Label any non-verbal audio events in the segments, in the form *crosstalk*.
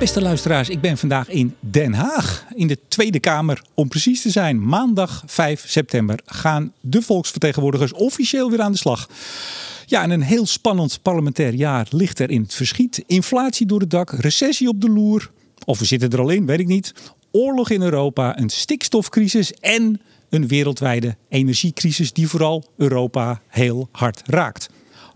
Beste luisteraars, ik ben vandaag in Den Haag, in de Tweede Kamer. Om precies te zijn, maandag 5 september gaan de volksvertegenwoordigers officieel weer aan de slag. Ja, en een heel spannend parlementair jaar ligt er in het verschiet. Inflatie door het dak, recessie op de loer. Of we zitten er al in, weet ik niet. Oorlog in Europa, een stikstofcrisis en een wereldwijde energiecrisis die vooral Europa heel hard raakt.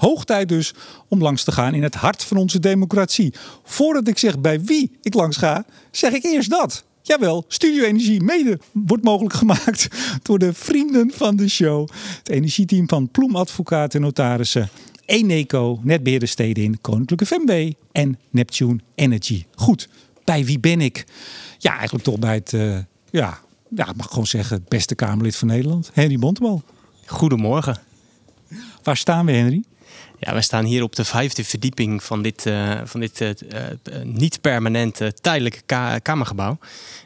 Hoog tijd dus om langs te gaan in het hart van onze democratie. Voordat ik zeg bij wie ik langs ga, zeg ik eerst dat. Jawel, Studio Energie mede wordt mogelijk gemaakt *laughs* door de vrienden van de show. Het energieteam van Ploem Advocaten en Notarissen. Eneco, Netbeheerder Steden in Koninklijke FMW en Neptune Energy. Goed, bij wie ben ik? Ja, eigenlijk toch bij het, uh, ja, ja, ik mag gewoon zeggen, het beste Kamerlid van Nederland. Henry Bontebal. Goedemorgen. Waar staan we, Henry? Ja, we staan hier op de vijfde verdieping van dit, uh, van dit uh, niet-permanente tijdelijke ka kamergebouw.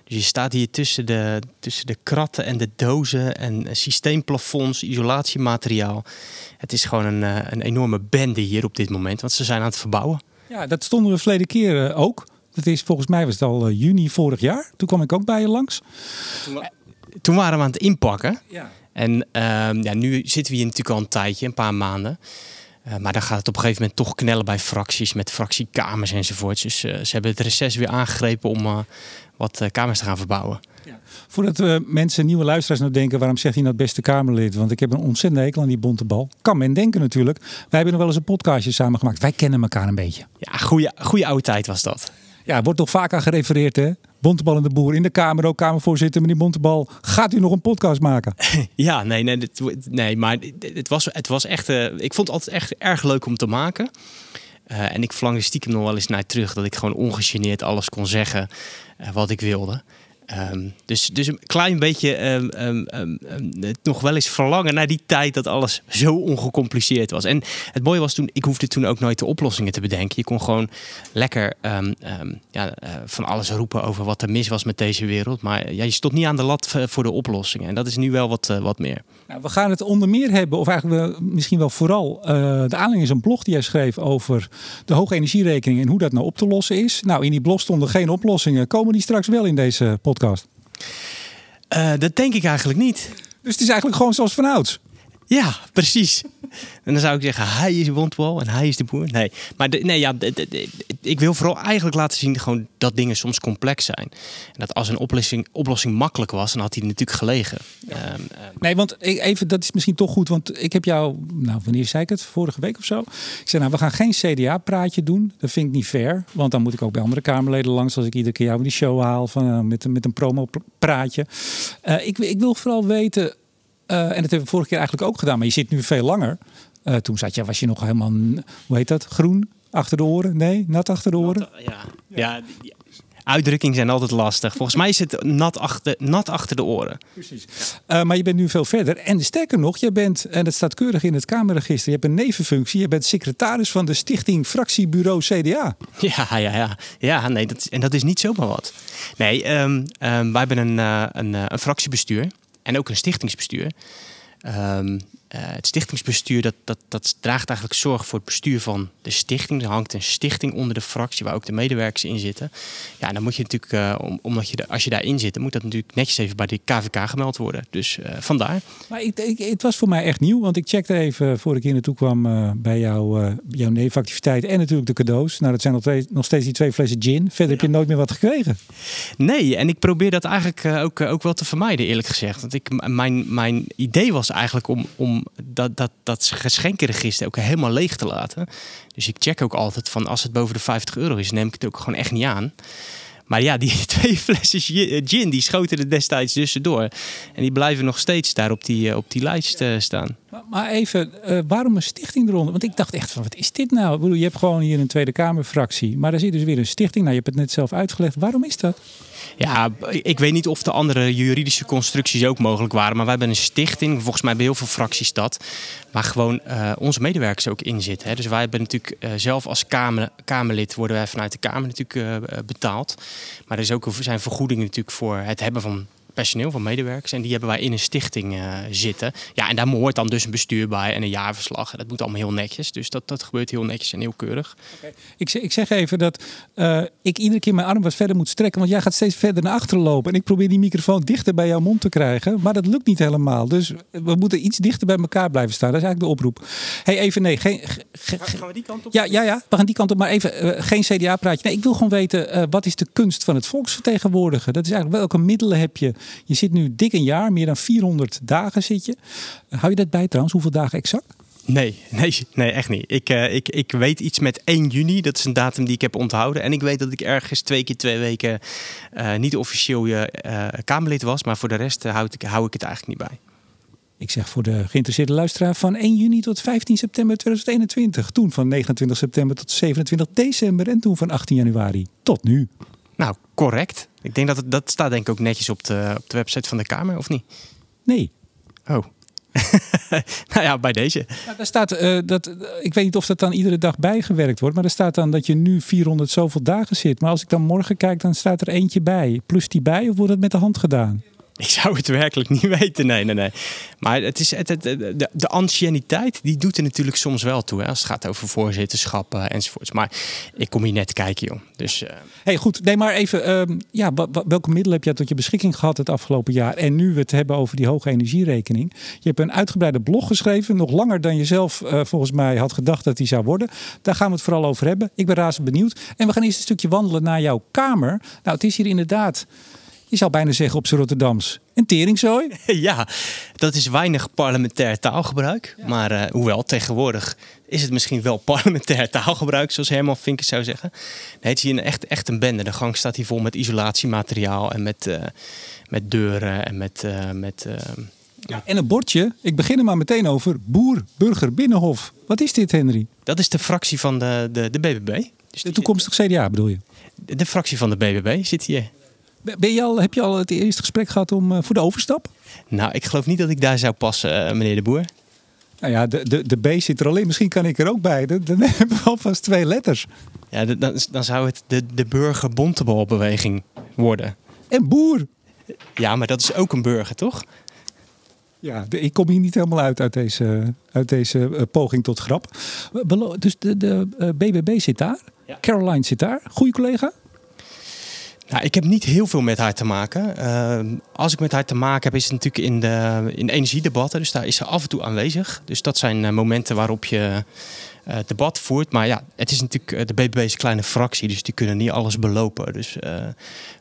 Dus je staat hier tussen de, tussen de kratten en de dozen en systeemplafonds, isolatiemateriaal. Het is gewoon een, een enorme bende hier op dit moment, want ze zijn aan het verbouwen. Ja, dat stonden we verleden keer ook. Dat is volgens mij was het al juni vorig jaar. Toen kwam ik ook bij je langs. Toen, toen waren we aan het inpakken. Ja. En ehm, ja, nu zitten we hier natuurlijk al een tijdje, een paar maanden. Uh, maar dan gaat het op een gegeven moment toch knellen bij fracties met fractiekamers enzovoort. Dus uh, ze hebben het reces weer aangegrepen om uh, wat kamers te gaan verbouwen. Ja. Voordat mensen, nieuwe luisteraars nou denken, waarom zegt hij nou het beste Kamerlid? Want ik heb een ontzettende hekel aan die bonte bal. Kan men denken natuurlijk. Wij hebben nog wel eens een podcastje samen gemaakt. Wij kennen elkaar een beetje. Ja, goede, goede oude tijd was dat. Ja, wordt toch vaak aan gerefereerd hè? Bontebal en de Boer in de Kamer, ook Kamervoorzitter, meneer Bontebal. Gaat u nog een podcast maken? *laughs* Ja, nee, nee, nee maar het was, het was echt, uh, ik vond het altijd echt erg leuk om te maken. Uh, en ik verlangde stiekem nog wel eens naar terug dat ik gewoon ongegeneerd alles kon zeggen uh, wat ik wilde. Um, dus, dus een klein beetje um, nog wel eens verlangen naar die tijd dat alles zo ongecompliceerd was. En het mooie was toen, ik hoefde toen ook nooit de oplossingen te bedenken. Je kon gewoon lekker ja, uh, van alles roepen over wat er mis was met deze wereld. Maar ja, je stond niet aan de lat voor de oplossingen. En dat is nu wel wat, uh, wat meer. Nou, we gaan het onder meer hebben, of eigenlijk misschien wel vooral. Uh, de aanleiding is een blog die jij schreef over de hoge energierekening en hoe dat nou op te lossen is. Nou, in die blog stonden geen oplossingen. Komen die straks wel in deze podcast? Uh, dat denk ik eigenlijk niet. Dus het is eigenlijk gewoon zoals vanouds? Ja, precies. En dan zou ik zeggen, hij is Wondwal en hij is de boer. Nee, maar de, nee, ja, de, de, ik wil vooral eigenlijk laten zien gewoon dat dingen soms complex zijn. En dat als een oplossing, oplossing makkelijk was, dan had hij natuurlijk gelegen. Ja. Um, nee, want even, dat is misschien toch goed. Want ik heb jou, nou wanneer zei ik het? Vorige week of zo. Ik zei, nou we gaan geen CDA-praatje doen. Dat vind ik niet fair. Want dan moet ik ook bij andere Kamerleden langs. Als ik iedere keer jou in die show haal van, uh, met, met een promo-praatje. Uh, ik, ik wil vooral weten... Uh, en dat hebben we vorige keer eigenlijk ook gedaan, maar je zit nu veel langer. Uh, toen zat je, was je nog helemaal, hoe heet dat, groen achter de oren? Nee, nat achter de oren? Nat, ja, ja. ja uitdrukkingen zijn altijd lastig. Volgens mij is het nat achter, nat achter de oren. Precies. Uh, maar je bent nu veel verder. En sterker nog, je bent, en dat staat keurig in het Kamerregister, je hebt een nevenfunctie. Je bent secretaris van de stichting Fractiebureau CDA. Ja, ja, ja. ja nee, dat, en dat is niet zomaar wat. Nee, um, um, wij hebben een, uh, een, een fractiebestuur en ook een stichtingsbestuur. Um, uh, het stichtingsbestuur dat, dat, dat draagt eigenlijk zorg voor het bestuur van de stichting. Er hangt een stichting onder de fractie waar ook de medewerkers in zitten. Ja, dan moet je natuurlijk, uh, om, omdat je de, als je daarin zit, dan moet dat natuurlijk netjes even bij de KVK gemeld worden. Dus uh, vandaar. Maar ik, ik, het was voor mij echt nieuw, want ik checkte even voor ik hier naartoe kwam bij jou, jouw nevenactiviteit en natuurlijk de cadeaus. Nou, dat zijn nog, twee, nog steeds die twee flessen gin. Verder heb je nooit meer wat gekregen. Nee, en ik probeer dat eigenlijk ook, ook wel te vermijden, eerlijk gezegd. Want ik, mijn, mijn idee was eigenlijk om, om dat, dat, dat geschenkenregister ook helemaal leeg te laten. Dus ik check ook altijd van als het boven de 50 euro is, neem ik het ook gewoon echt niet aan. Maar ja, die *laughs* twee flessen gin, die schoten er destijds tussendoor. En die blijven nog steeds daar op die, op die lijst uh, staan. Maar, even, uh, waarom een stichting eronder? Want ik dacht echt van, wat is dit nou? Ik bedoel, je hebt gewoon hier een Tweede Kamerfractie. Maar er zit dus weer een stichting. Nou, je hebt het net zelf uitgelegd. Waarom is dat? Ja, ik weet niet of de andere juridische constructies ook mogelijk waren. Maar wij hebben een stichting. Volgens mij bij heel veel fracties dat. Waar gewoon uh, onze medewerkers ook in zitten. Hè. Dus wij hebben natuurlijk uh, zelf als kamer, Kamerlid worden wij vanuit de Kamer natuurlijk betaald. Maar er is ook, zijn vergoedingen natuurlijk voor het hebben van personeel, van medewerkers. En die hebben wij in een stichting zitten. Ja, en daar hoort dan dus een bestuur bij en een jaarverslag. En dat moet allemaal heel netjes. Dus dat, dat gebeurt heel netjes en heel keurig. Okay. Ik, zeg, ik zeg even dat ik iedere keer mijn arm wat verder moet strekken. Want jij gaat steeds verder naar achteren lopen. En ik probeer die microfoon dichter bij jouw mond te krijgen. Maar dat lukt niet helemaal. Dus we moeten iets dichter bij elkaar blijven staan. Dat is eigenlijk de oproep. hey, even nee. Geen, gaan we die kant op? Ja, ja, ja, we gaan die kant op. Maar even uh, geen CDA-praatje. Nee, ik wil gewoon weten, uh, wat is de kunst van het volksvertegenwoordigen? Dat is eigenlijk welke middelen heb je? Je zit nu dik een jaar, meer dan 400 dagen zit je. Hou je dat bij trouwens? Hoeveel dagen exact? Nee, nee, nee, echt niet. Ik, uh, ik, ik weet iets met 1 juni. Dat is een datum die ik heb onthouden. En ik weet dat ik ergens twee keer twee weken uh, niet officieel uh, Kamerlid was. Maar voor de rest houd ik, hou ik het eigenlijk niet bij. Ik zeg voor de geïnteresseerde luisteraar van 1 juni tot 15 september 2021. Toen van 29 september tot 27 december. En toen van 18 januari tot nu. Nou, correct. Ik denk dat het, dat staat denk ik ook netjes op de, op de website van de Kamer, of niet? Nee. Oh. *laughs* nou ja, bij deze. Nou, daar staat, uh, dat, ik weet niet of dat dan iedere dag bijgewerkt wordt, maar er staat dan dat je nu 400 zoveel dagen zit. Maar als ik dan morgen kijk, dan staat er eentje bij. Plus die bij of wordt het met de hand gedaan? Ik zou het werkelijk niet *laughs* weten. Nee, nee, nee. Maar het is, het, de, de anciëniteit, die doet er natuurlijk soms wel toe. Hè, als het gaat over voorzitterschappen enzovoorts. Maar ik kom hier net kijken, joh. Dus, uh... hey, goed. Nee, maar even. Uh, ja, welke middelen heb je tot je beschikking gehad het afgelopen jaar? En nu we het hebben over die hoge energierekening. Je hebt een uitgebreide blog geschreven. Nog langer dan je zelf uh, volgens mij had gedacht dat die zou worden. Daar gaan we het vooral over hebben. Ik ben razend benieuwd. En we gaan eerst een stukje wandelen naar jouw kamer. Nou, het is hier inderdaad je zou bijna zeggen op z'n Rotterdams, een teringzooi. *laughs* Ja, dat is weinig parlementair taalgebruik. Ja. Maar uh, hoewel, tegenwoordig is het misschien wel *laughs* parlementair taalgebruik, zoals Herman Vinkers zou zeggen. Nee, het is hier echt, echt een bende. De gang staat hier vol met isolatiemateriaal en met, uh, met deuren en met... Uh, met ja. En een bordje, ik begin er maar meteen over, boer, burger, binnenhof. Wat is dit, Henry? Dat is de fractie van de, de, de BBB. Dus de toekomstig CDA bedoel je? De, de fractie van de BBB zit hier. Ben je al, heb je al het eerste gesprek gehad om, uh, voor de overstap? Nou, ik geloof niet dat ik daar zou passen, uh, meneer de Boer. Nou ja, de, de, de B zit er al in. Misschien kan ik er ook bij. Dan, dan *laughs* hebben we alvast twee letters. Ja, dan, dan zou het de, de burger-bontebalbeweging worden. En boer. Ja, maar dat is ook een burger, toch? Ja, de, ik kom hier niet helemaal uit uit deze, uit deze uh, poging tot grap. Dus de, de uh, BBB zit daar. Ja. Caroline zit daar. Goeie collega? Nou, ik heb niet heel veel met haar te maken. Uh, als ik met haar te maken heb, is het natuurlijk in de, in energiedebatten. Dus daar is ze af en toe aanwezig. Dus dat zijn uh, momenten waarop je uh, debat voert. Maar ja, het is natuurlijk, de BBB is een kleine fractie, dus die kunnen niet alles belopen. Dus,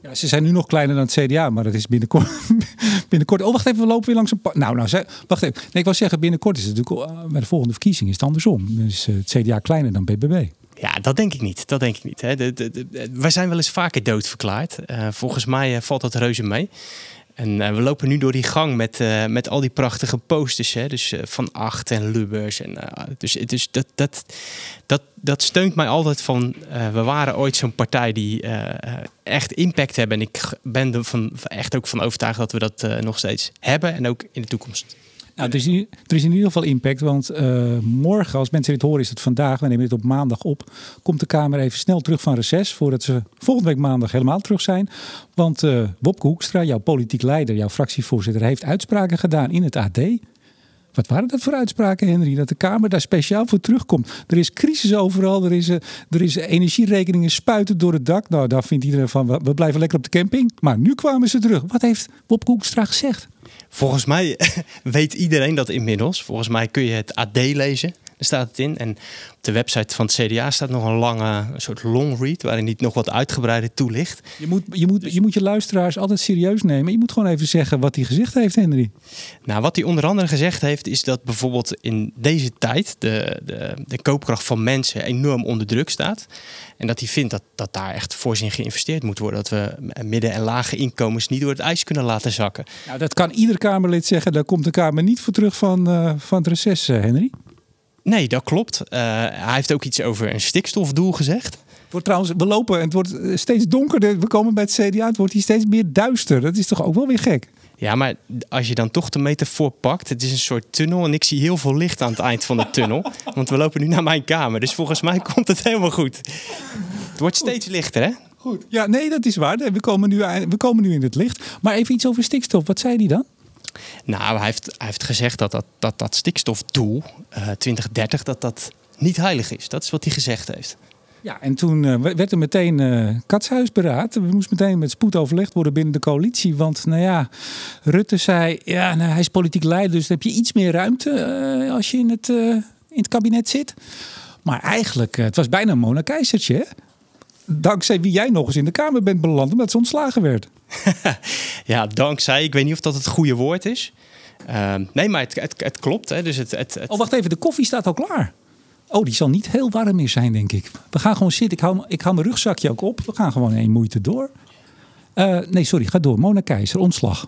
ja, ze zijn nu nog kleiner dan het CDA, maar dat is binnenkort. *laughs* binnenkort. Oh, wacht even, we lopen weer langs een. Nou, nou, wacht even. Nee, ik wil zeggen, binnenkort is het natuurlijk. bij de volgende verkiezing is het andersom. Dus het CDA kleiner dan BBB. Ja, dat denk ik niet. Dat denk ik niet. Hè. De, de, wij zijn wel eens vaker doodverklaard. Uh, volgens mij uh, valt dat reuze mee. En uh, we lopen nu door die gang met, met al die prachtige posters. Hè. Dus van Acht en Lubbers. En, dus dus dat, dat, dat, dat steunt mij altijd van... we waren ooit zo'n partij die echt impact hebben. En ik ben er van, echt ook van overtuigd dat we dat nog steeds hebben. En ook in de toekomst. Nou, er, is in, er is in ieder geval impact, want uh, morgen, als mensen dit horen, is het vandaag, we nemen dit op maandag op, komt de Kamer even snel terug van reces, voordat ze volgende week maandag helemaal terug zijn. Want uh, Wopke Hoekstra, jouw politiek leider, jouw fractievoorzitter, heeft uitspraken gedaan in het AD. Wat waren dat voor uitspraken, Henry? Dat de Kamer daar speciaal voor terugkomt. Er is crisis overal. Er is, er is energierekeningen spuiten door het dak. Nou, daar vindt iedereen van, we blijven lekker op de camping. Maar nu kwamen ze terug. Wat heeft Wopke Hoekstra gezegd? Volgens mij *laughs* weet iedereen dat inmiddels. Volgens mij kun je het AD lezen. Daar staat het in. En op de website van het CDA staat nog een lange een soort long read... waarin niet nog wat uitgebreider toelicht. Je moet, je, moet, je moet je luisteraars altijd serieus nemen. Je moet gewoon even zeggen wat hij gezegd heeft, Henry. Nou, wat hij onder andere gezegd heeft... is dat bijvoorbeeld in deze tijd... de, de, de koopkracht van mensen enorm onder druk staat. En dat hij vindt dat, dat daar echt voorzien geïnvesteerd moet worden. Dat we midden- en lage inkomens niet door het ijs kunnen laten zakken. Nou, dat kan ieder Kamerlid zeggen. Daar komt de Kamer niet voor terug van, uh, van het reces, Henry. Nee, dat klopt. Uh, hij heeft ook iets over een stikstofdoel gezegd. Wordt trouwens, we lopen en het wordt steeds donkerder. We komen bij het CDA, het wordt hier steeds meer duister. Dat is toch ook wel weer gek? Ja, maar als je dan toch de metafoor pakt, het is een soort tunnel en ik zie heel veel licht aan het eind van de *laughs* tunnel. Want we lopen nu naar mijn kamer, dus volgens mij komt het helemaal goed. Het wordt steeds lichter, hè? Goed. Ja, nee, dat is waar. We komen, nu, we komen nu in het licht. Maar even iets over stikstof. Wat zei hij dan? Nou, hij heeft, hij heeft gezegd dat dat, dat, dat stikstofdoel uh, 2030 dat dat niet heilig is. Dat is wat hij gezegd heeft. Ja, en toen uh, werd er meteen uh, katshuisberaad. Er moest meteen met spoed overlegd worden binnen de coalitie. Want nou ja, Rutte zei, ja, nou, hij is politiek leider, dus dan heb je iets meer ruimte als je in het, in het kabinet zit. Maar eigenlijk, het was bijna een Mona Keizertje. Hè? Dankzij wie jij nog eens in de Kamer bent beland, omdat ze ontslagen werd. *laughs* ja, dankzij. Ik weet niet of dat het goede woord is. nee, maar het, het, het klopt. Hè. Dus het. Oh, wacht even. De koffie staat al klaar. Oh, die zal niet heel warm meer zijn, denk ik. We gaan gewoon zitten. Ik hou, ik hou mijn rugzakje ook op. We gaan gewoon één moeite door. Uh, nee, sorry, ga door. Mona Keizer, ontslag.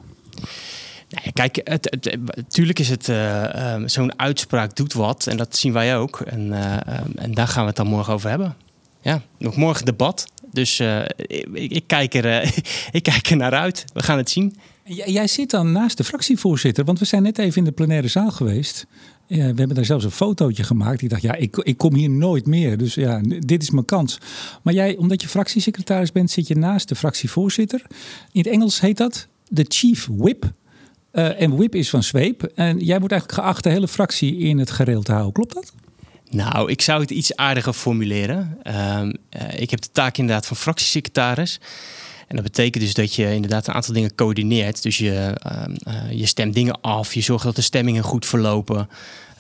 Nee, kijk, het, het, natuurlijk is het uh, um, zo'n uitspraak doet wat. En dat zien wij ook. En, uh, um, en daar gaan we het dan morgen over hebben. Ja, nog morgen debat. Dus ik, ik, kijk er, *laughs* ik kijk er naar uit. We gaan het zien. Jij zit dan naast de fractievoorzitter, want we zijn net even in de plenaire zaal geweest. Ja, we hebben daar zelfs een fotootje gemaakt. Ik dacht, ja, ik, ik kom hier nooit meer. Dus ja, dit is mijn kans. Maar jij, omdat je fractiesecretaris bent, zit je naast de fractievoorzitter. In het Engels heet dat de chief whip. Uh, en whip is van zweep. En jij wordt eigenlijk geacht de hele fractie in het gereel te houden. Klopt dat? Nou, ik zou het iets aardiger formuleren. Uh, uh, ik heb de taak inderdaad van fractiesecretaris. En dat betekent dus dat je inderdaad een aantal dingen coördineert. Dus je, uh, je stemt dingen af, je zorgt dat de stemmingen goed verlopen.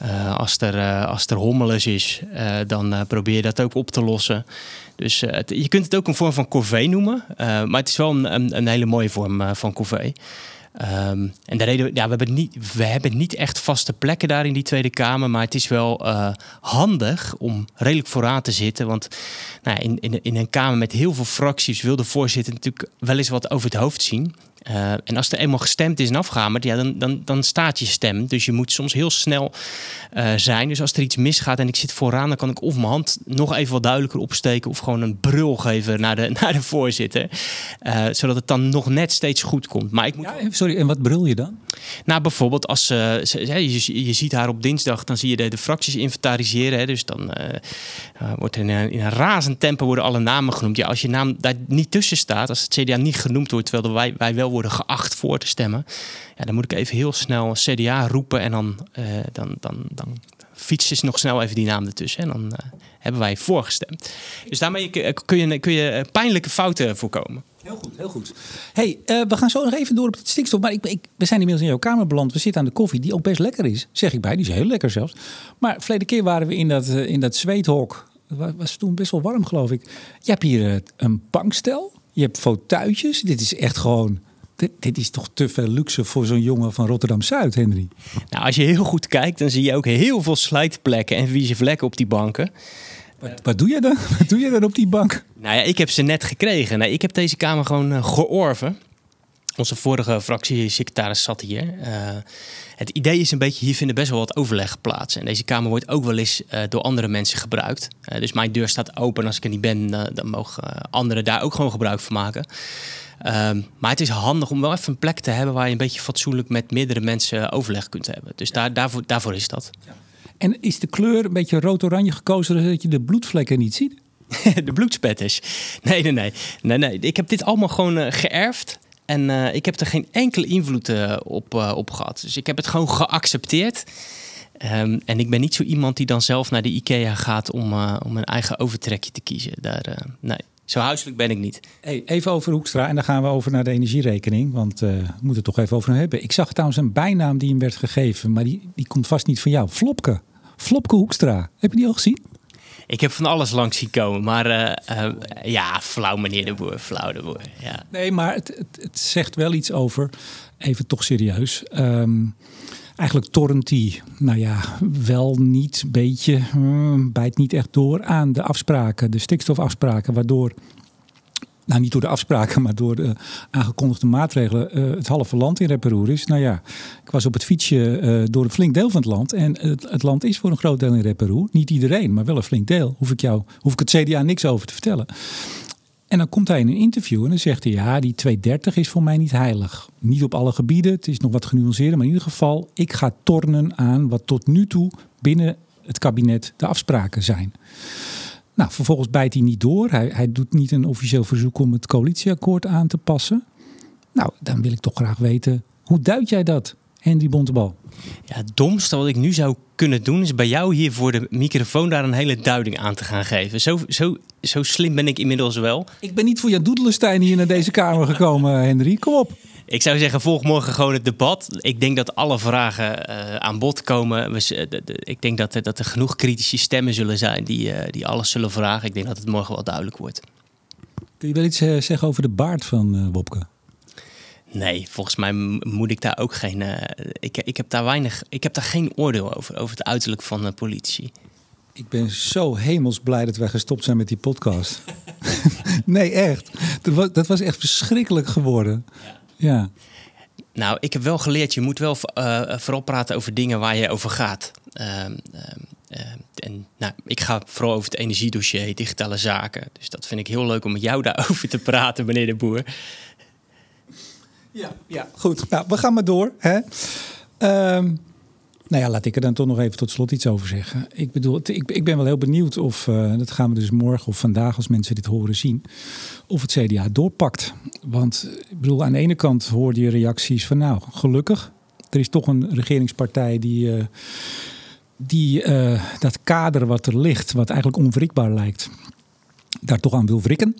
Uh, als, er, uh, als er hommeles is, dan probeer je dat ook op te lossen. Dus je kunt het ook een vorm van corvée noemen. maar het is wel een, een, hele mooie vorm van corvée. Um, en de reden, ja, we, hebben niet, we hebben niet echt vaste plekken daar in die Tweede Kamer. Maar het is wel handig om redelijk vooraan te zitten. Want nou, in, in, in een Kamer met heel veel fracties wil de voorzitter natuurlijk wel eens wat over het hoofd zien. Uh, en als er eenmaal gestemd is en afgehamerd, ja, dan, dan, dan staat je stem. Dus je moet soms heel snel uh, zijn. Dus als er iets misgaat en ik zit vooraan, dan kan ik of mijn hand nog even wat duidelijker opsteken. Of gewoon een brul geven naar de, *laughs* naar de voorzitter. Uh, zodat het dan nog net steeds goed komt. Maar ik moet... Ja, sorry, en wat brul je dan? Nou, bijvoorbeeld als je, je ziet haar op dinsdag, dan zie je de, de fracties inventariseren. Hè, dus dan wordt in een, in een razend tempo worden alle namen genoemd. Ja, als je naam daar niet tussen staat, als het CDA niet genoemd wordt, terwijl wij, wij wel worden geacht voor te stemmen. Ja, dan moet ik even heel snel CDA roepen en dan, uh, dan, dan, dan fietsen ze nog snel even die naam ertussen. En dan uh, hebben wij voorgestemd. Dus daarmee kun je, kun je pijnlijke fouten voorkomen. Heel goed, heel goed. hey, we gaan zo nog even door op het stikstof. Maar ik, ik, we zijn inmiddels in jouw kamer beland. We zitten aan de koffie, die ook best lekker is. Zeg ik bij, die is heel lekker zelfs. Maar verleden keer waren we in dat, in dat zweethok. Het was toen best wel warm, geloof ik. Je hebt hier een bankstel. Je hebt fauteuiltjes. Dit is echt gewoon dit, dit, is toch te veel luxe voor zo'n jongen van Rotterdam-Zuid, Henry? Nou, als je heel goed kijkt, dan zie je ook heel veel slijtplekken en vieze vlekken op die banken. Wat, wat, doe je dan? *laughs* Wat doe je dan op die bank? Nou ja, ik heb ze net gekregen. Nee, ik heb deze kamer gewoon uh, georven. Onze vorige fractiesecretaris zat hier. Uh, het idee is een beetje, hier vinden best wel wat overleg plaats. En deze kamer wordt ook wel eens uh, door andere mensen gebruikt. dus mijn deur staat open. Als ik er niet ben, dan mogen anderen daar ook gewoon gebruik van maken. Um, maar het is handig om wel even een plek te hebben waar je een beetje fatsoenlijk met meerdere mensen overleg kunt hebben. Dus daar, daarvoor, daarvoor is dat. Ja. En is de kleur een beetje rood-oranje gekozen zodat je de bloedvlekken niet ziet? *laughs* de bloedspetters. Nee, nee, nee, nee, nee. Ik heb dit allemaal gewoon uh, geërfd. En uh, ik heb er geen enkele invloed uh, op, op gehad. Dus ik heb het gewoon geaccepteerd. Um, en ik ben niet zo iemand die dan zelf naar de IKEA gaat om, om een eigen overtrekje te kiezen. Daar, nee. Zo huiselijk ben ik niet. Hey, even over Hoekstra en dan gaan we over naar de energierekening. Want uh, we moeten het toch even over hebben. Ik zag trouwens een bijnaam die hem werd gegeven, maar die, die komt vast niet van jou. Flopke. Flopke Hoekstra. Heb je die al gezien? Ik heb van alles langs zien komen, maar uh, uh, ja, flauw meneer de Boer, flauw de Boer. Ja. Nee, maar het, het, het, zegt wel iets over, even toch serieus. Um, eigenlijk torrent hij, nou ja, wel niet, beetje, uh, bijt niet echt door aan de afspraken, de stikstofafspraken, waardoor nou niet door de afspraken, *laughs* maar door de aangekondigde maatregelen, uh, het halve land in reparoer is. Nou ja, ik was op het fietsje uh, door een flink deel van het land. En het, het, land is voor een groot deel in reparoer. Niet iedereen, maar wel een flink deel. Hoef ik, jou, hoef ik het CDA niks over te vertellen. En dan komt hij in een interview en dan zegt hij: Ja, die 230 is voor mij niet heilig. Niet op alle gebieden, het is nog wat genuanceerder, maar in ieder geval, ik ga tornen aan wat tot nu toe binnen het kabinet de afspraken zijn. Nou, vervolgens bijt hij niet door. Hij, hij doet niet een officieel verzoek om het coalitieakkoord aan te passen. Nou, dan wil ik toch graag weten, hoe duid jij dat, Henry Bontebal? Ja, het domste wat ik nu zou kunnen doen, is bij jou hier voor de microfoon daar een hele duiding aan te gaan geven. Zo, zo, zo slim ben ik inmiddels wel. Ik ben niet voor Jan Doedelenstein hier naar deze kamer gekomen, Henry. Kom op. Ik zou zeggen, volg morgen gewoon het debat. Ik denk dat alle vragen uh, aan bod komen. We, de, de, ik denk dat er, dat er genoeg kritische stemmen zullen zijn die, uh, die alles zullen vragen. Ik denk dat het morgen wel duidelijk wordt. Kun je wel iets zeggen over de baard van Wopke? Nee, volgens mij moet ik daar ook geen. Uh, ik, ik, heb daar weinig. Ik heb daar geen oordeel over, over het uiterlijk van uh, politici. Ik ben zo hemelsblij dat wij gestopt zijn met die podcast. *laughs* nee, echt. Dat was, dat was echt verschrikkelijk geworden. Ja. ja. Nou, ik heb wel geleerd, je moet wel uh, vooral praten over dingen waar je over gaat. Ehm, en nou, ik ga vooral over het energiedossier, digitale zaken. Dus dat vind ik heel leuk om met jou daarover te praten, meneer de Boer. Ja, ja goed. Nou, we gaan maar door. Hè? Um, nou ja, laat ik er dan toch nog even tot slot iets over zeggen. Ik bedoel, ik, ik ben wel heel benieuwd of, uh, dat gaan we dus morgen of vandaag als mensen dit horen zien, of het CDA doorpakt. Want ik bedoel, aan de ene kant hoorde je reacties van nou, gelukkig. Er is toch een regeringspartij die, uh, die uh, dat kader wat er ligt, wat eigenlijk onwrikbaar lijkt, daar toch aan wil wrikken.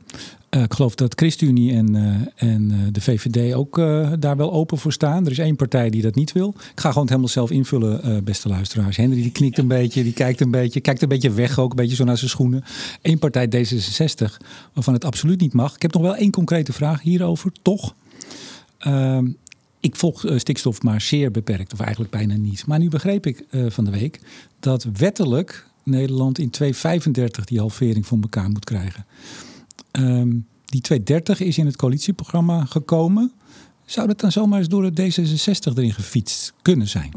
Uh, ik geloof dat ChristenUnie en, uh, en uh, de VVD ook daar wel open voor staan. Er is één partij die dat niet wil. Ik ga gewoon het helemaal zelf invullen, beste luisteraars. Henry die knikt een beetje, die kijkt een beetje, kijkt een beetje weg ook, een beetje zo naar zijn schoenen. Eén partij D66, waarvan het absoluut niet mag. Ik heb nog wel één concrete vraag hierover, toch? Ehm, ik volg stikstof maar zeer beperkt, of eigenlijk bijna niet. Maar nu begreep ik van de week dat wettelijk Nederland in 2,35 die halvering voor elkaar moet krijgen. Um, die 230 is in het coalitieprogramma gekomen. Zou dat dan zomaar eens door de D66 erin gefietst kunnen zijn?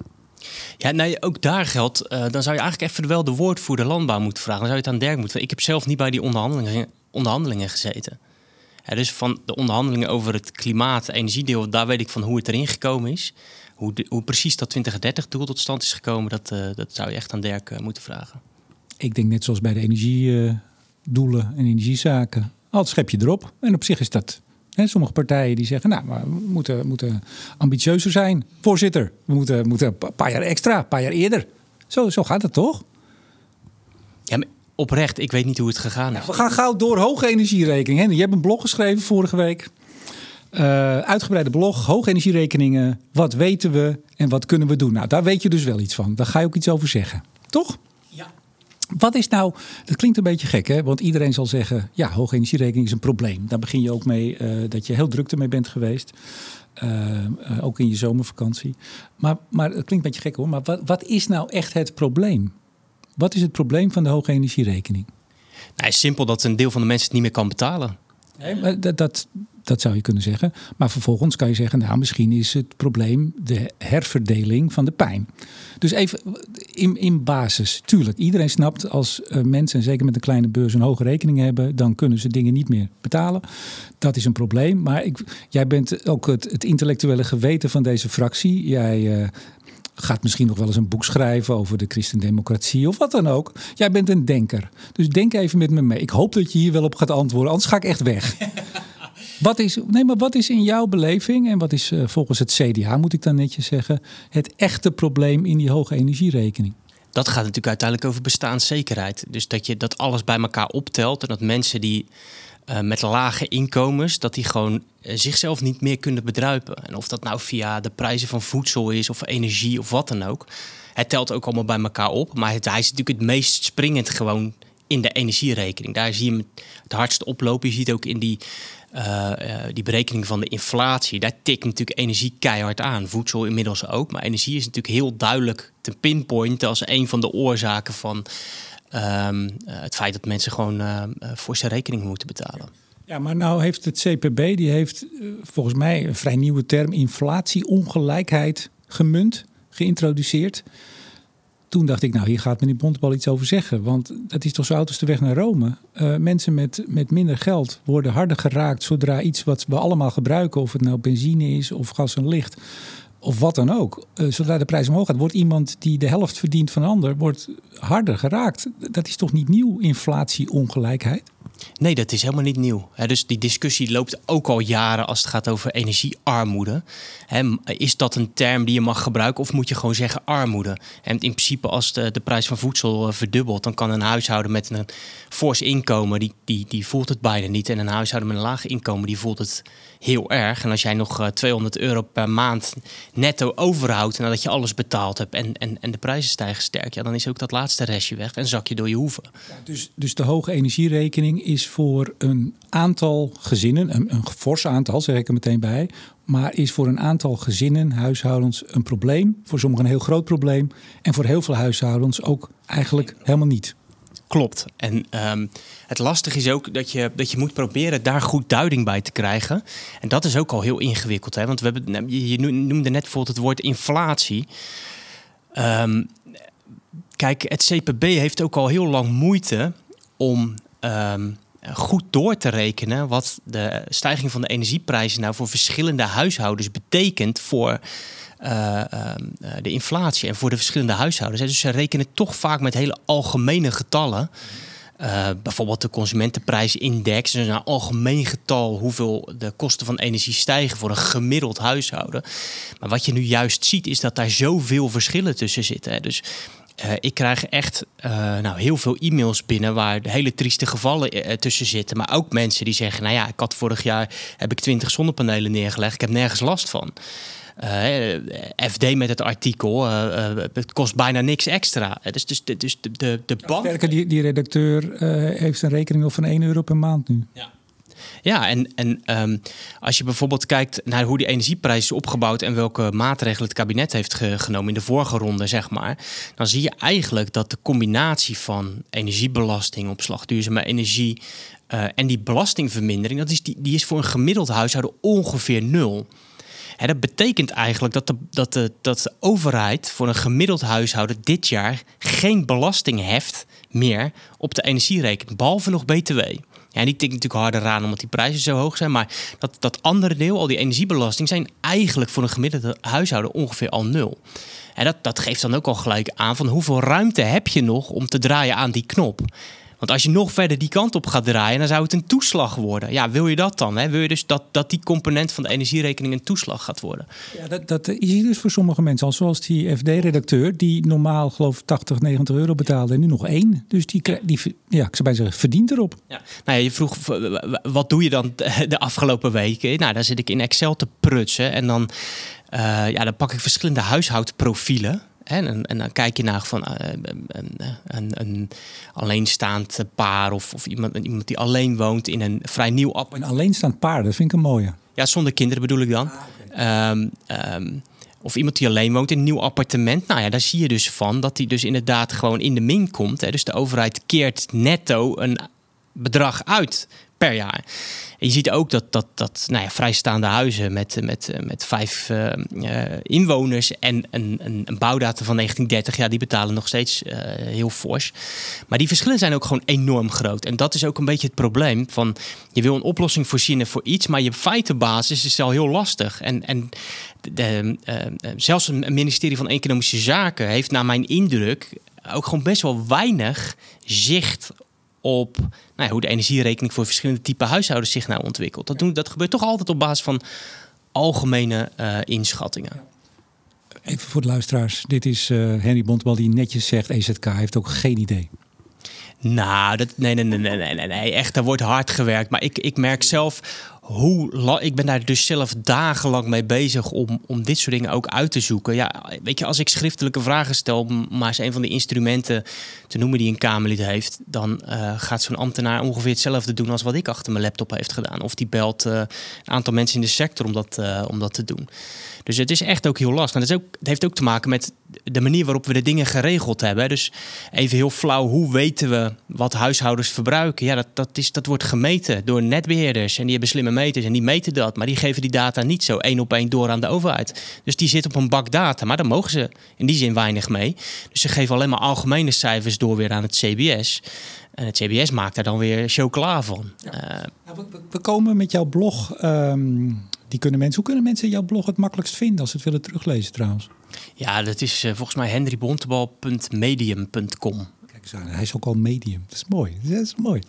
Ja, nee, ook daar geldt. Uh, dan zou je eigenlijk even wel de woordvoerder landbouw moeten vragen. Dan zou je het aan Dirk moeten. Ik heb zelf niet bij die onderhandelingen, onderhandelingen gezeten. Ja, dus van de onderhandelingen over het klimaat, energiedeel, daar weet ik van hoe het erin gekomen is. Hoe, precies dat 2030-doel tot stand is gekomen, dat, uh, dat zou je echt aan Dirk uh, moeten vragen. Ik denk net zoals bij de energiedoelen en energiezaken al het schepje erop. En op zich is dat. Hè, sommige partijen die zeggen, nou, maar we moeten, moeten ambitieuzer zijn. Voorzitter, we moeten, moeten een paar jaar extra, een paar jaar eerder. Zo, zo gaat het toch? Ja, maar oprecht, ik weet niet hoe het gegaan is. we gaan gauw door hoge energierekening. Je hebt een blog geschreven vorige week. Uh, uitgebreide blog, hoge energierekeningen. Wat weten we en wat kunnen we doen? Nou, daar weet je dus wel iets van. Daar ga je ook iets over zeggen. Toch? Wat is nou, dat klinkt een beetje gek, hè? want iedereen zal zeggen: ja, hoge energierekening is een probleem. Daar begin je ook mee uh, dat je heel druk ermee bent geweest. Uh, uh, ook in je zomervakantie. Maar, maar het klinkt een beetje gek hoor. Maar wat, wat is nou echt het probleem? Wat is het probleem van de hoge energierekening? Nou, simpel dat een deel van de mensen het niet meer kan betalen. Nee, dat, dat, zou je kunnen zeggen. Maar vervolgens kan je zeggen, nou misschien is het probleem de herverdeling van de pijn. Dus even in, in basis, tuurlijk, iedereen snapt als uh, mensen, en zeker met een kleine beurs, een hoge rekening hebben, dan kunnen ze dingen niet meer betalen. Dat is een probleem. Maar ik, jij bent ook het, intellectuele geweten van deze fractie. Jij uh, gaat misschien nog wel eens een boek schrijven over de christendemocratie of wat dan ook. Jij bent een denker. Dus denk even met me mee. Ik hoop dat je hier wel op gaat antwoorden, anders ga ik echt weg. *laughs* Wat is, nee, maar wat is in jouw beleving en wat is uh, volgens het CDA, moet ik dan netjes zeggen, het echte probleem in die hoge energierekening? Dat gaat natuurlijk uiteindelijk over bestaanszekerheid. Dus dat je dat alles bij elkaar optelt en dat mensen die uh, met lage inkomens, dat die gewoon uh, zichzelf niet meer kunnen bedruipen. En of dat nou via de prijzen van voedsel is of energie of wat dan ook. Het telt ook allemaal bij elkaar op. Maar hij is natuurlijk het meest springend gewoon in de energierekening. Daar zie je het hardst oplopen. Je ziet ook in die uh, die berekening van de inflatie, daar tikt natuurlijk energie keihard aan. Voedsel inmiddels ook. Maar energie is natuurlijk heel duidelijk te pinpointen als een van de oorzaken van um, het feit dat mensen gewoon uh, voor zijn rekening moeten betalen. Ja, maar nou heeft het CPB, die heeft volgens mij een vrij nieuwe term, inflatieongelijkheid gemunt, geïntroduceerd toen dacht ik, nou hier gaat meneer Bontebal iets over zeggen. Want het is toch zo oud als de weg naar Rome. Mensen met, met minder geld worden harder geraakt zodra iets wat we allemaal gebruiken, of het nou benzine is of gas en licht, of wat dan ook. Uh, zodra de prijs omhoog gaat, wordt iemand die de helft verdient van een ander, wordt harder geraakt. Dat is toch niet nieuw, inflatieongelijkheid? Nee, dat is helemaal niet nieuw. dus die discussie loopt ook al jaren als het gaat over energiearmoede. is dat een term die je mag gebruiken of moet je gewoon zeggen armoede? En in principe als de, de prijs van voedsel eh, verdubbelt, dan kan een huishouden met een fors inkomen, die, die, die voelt het bijna niet. En een huishouden met een laag inkomen, die voelt het heel erg. En als jij nog 200 eh, euro per maand netto overhoudt nadat je alles betaald hebt en, en, en de prijzen stijgen sterk, ja, dan is ook dat laatste restje weg en zak je door je hoeven. Dus, dus de hoge energierekening is voor een aantal gezinnen, een, een fors aantal zeg ik er meteen bij, maar is voor een aantal gezinnen, huishoudens een probleem. Voor sommigen een heel groot probleem. En voor heel veel huishoudens ook eigenlijk helemaal niet. Klopt. En um, het lastige is ook dat je, dat je moet proberen daar goed duiding bij te krijgen. En dat is ook al heel ingewikkeld. Hè? Want we hebben, nou, je noemde net bijvoorbeeld het woord inflatie. Um, kijk, het CPB heeft ook al heel lang moeite om um, goed door te rekenen wat de stijging van de energieprijzen nou voor verschillende huishoudens betekent voor uh, de inflatie en voor de verschillende huishoudens. Dus ze rekenen toch vaak met hele algemene getallen. Uh, bijvoorbeeld de consumentenprijsindex, dus een algemeen getal hoeveel de kosten van energie stijgen voor een gemiddeld huishouden. Maar wat je nu juist ziet, is dat daar zoveel verschillen tussen zitten. Dus uh, ik krijg echt uh, nou, heel veel e-mails binnen waar hele trieste gevallen uh, tussen zitten. Maar ook mensen die zeggen, nou ja, ik had vorig jaar heb ik 20 zonnepanelen neergelegd. Ik heb nergens last van. FD met het artikel, het kost bijna niks extra. Dus, dus, dus de, de, de bank... Sterker, die, die redacteur heeft een rekening van 1 euro per maand nu. Ja. Ja, en, en um, als je bijvoorbeeld kijkt naar hoe die energieprijs is opgebouwd en welke maatregelen het kabinet heeft genomen in de vorige ronde, zeg maar, dan zie je eigenlijk dat de combinatie van energiebelasting, opslag duurzame energie uh, en die belastingvermindering, dat is die, die is voor een gemiddeld huishouden ongeveer nul. En dat betekent eigenlijk dat de, dat, de, dat de overheid voor een gemiddeld huishouden dit jaar geen belasting heft meer op de energierekening, behalve nog BTW. Ja, die tikt natuurlijk harder aan omdat die prijzen zo hoog zijn. Maar dat, dat andere deel, al die energiebelasting, zijn eigenlijk voor een gemiddelde huishouden ongeveer al nul. En dat, dat geeft dan ook al gelijk aan van hoeveel ruimte heb je nog om te draaien aan die knop. Want als je nog verder die kant op gaat draaien, dan zou het een toeslag worden. Ja, wil je dat dan? Hè? Wil je dus dat, dat die component van de energierekening een toeslag gaat worden? Ja, dat, dat is dus voor sommige mensen al. Zoals die FD-redacteur, die normaal geloof 80, 90 euro betaalde en nu nog één. Dus die, die ja, ik zou bij zeggen, verdient erop. Ja. Nou ja, je vroeg, wat doe je dan *laughs* de afgelopen weken? Nou, daar zit ik in Excel te prutsen en dan, uh, ja, dan pak ik verschillende huishoudprofielen. En, en, dan kijk je naar van uh, een, een, een, alleenstaand paar of, of iemand, iemand die alleen woont in een vrij nieuw appartement. Een alleenstaand paar, dat vind ik een mooie. Ja, zonder kinderen bedoel ik dan. Ah, um, um, of iemand die alleen woont in een nieuw appartement. Nou ja, daar zie je dus van dat hij dus inderdaad gewoon in de min komt. Hè. Dus de overheid keert netto een bedrag uit per jaar je ziet ook dat, dat, dat nou ja, vrijstaande huizen met, met, met vijf uh, inwoners en een, een, een, bouwdatum van 1930, ja, die betalen nog steeds uh, heel fors. Maar die verschillen zijn ook gewoon enorm groot. En dat is ook een beetje het probleem van je wil een oplossing voorzien voor iets, maar je feitenbasis is al heel lastig. En, en de, zelfs een ministerie van Economische Zaken heeft naar mijn indruk ook gewoon best wel weinig zicht op nou ja, hoe de energierekening voor verschillende typen huishoudens zich nou ontwikkelt. Dat, doen, dat gebeurt toch altijd op basis van algemene uh, inschattingen. Even voor de luisteraars. Dit is uh, Henry Bontbal die netjes zegt... EZK heeft ook geen idee. Nou, dat, nee, nee, nee, nee, nee, nee, echt, daar wordt hard gewerkt. Maar ik, ik merk zelf hoe ik ben daar dus zelf dagenlang mee bezig om, om dit soort dingen ook uit te zoeken. Ja, weet je, als ik schriftelijke vragen stel, maar is een van de instrumenten te noemen die een Kamerlid heeft, dan uh, gaat zo'n ambtenaar ongeveer hetzelfde doen als wat ik achter mijn laptop heeft gedaan. Of die belt uh, een aantal mensen in de sector om dat, uh, om dat te doen. Dus het is echt ook heel lastig. En het, is ook, het heeft ook te maken met de manier waarop we de dingen geregeld hebben. Dus even heel flauw, hoe weten we wat huishoudens verbruiken? Ja, dat, dat, is, dat wordt gemeten door netbeheerders. En die hebben slimme meters en die meten dat. Maar die geven die data niet zo één op één door aan de overheid. Dus die zit op een bak data, maar daar mogen ze in die zin weinig mee. Dus ze geven alleen maar algemene cijfers door weer aan het CBS. En het CBS maakt daar dan weer chocola van. Ja. Uh, we, we, komen met jouw blog... Um die kunnen mensen, hoe kunnen mensen jouw blog het makkelijkst vinden als ze het willen teruglezen trouwens? Ja, dat is uh, volgens mij henrybontebal.medium.com. Kijk eens aan, hij is ook al medium. Dat is mooi. Dat is mooi.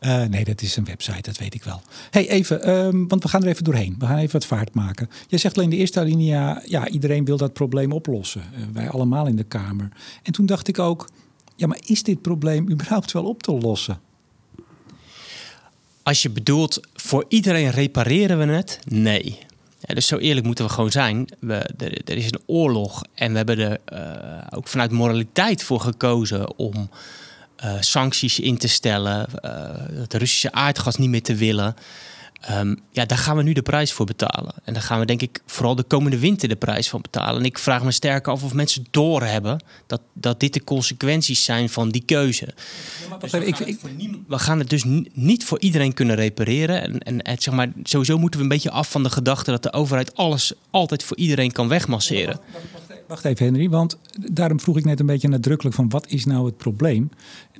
Uh, nee, dat is een website, dat weet ik wel. hey, even, um, want we gaan er even doorheen. We gaan even wat vaart maken. Jij zegt alleen de eerste alinea, ja, iedereen wil dat probleem oplossen. Uh, wij allemaal in de Kamer. En toen dacht ik ook, ja, maar is dit probleem überhaupt wel op te lossen? Als je bedoelt, voor iedereen repareren we het? Nee. Dus zo eerlijk moeten we gewoon zijn. We, er, is een oorlog en we hebben er uh, ook vanuit moraliteit voor gekozen om uh, sancties in te stellen, het Russische aardgas niet meer te willen. Um, ja, daar gaan we nu de prijs voor betalen. En daar gaan we denk ik vooral de komende winter de prijs van betalen. En ik vraag me sterk af of mensen doorhebben dat, dat dit de consequenties zijn van die keuze. Ja, dus we, gaan ik, niemand, we, gaan het dus niet voor iedereen kunnen repareren. En, en het, zeg maar, sowieso moeten we een beetje af van de gedachte dat de overheid alles altijd voor iedereen kan wegmasseren. Wacht even, Henry, want daarom vroeg ik net een beetje nadrukkelijk van wat is nou het probleem?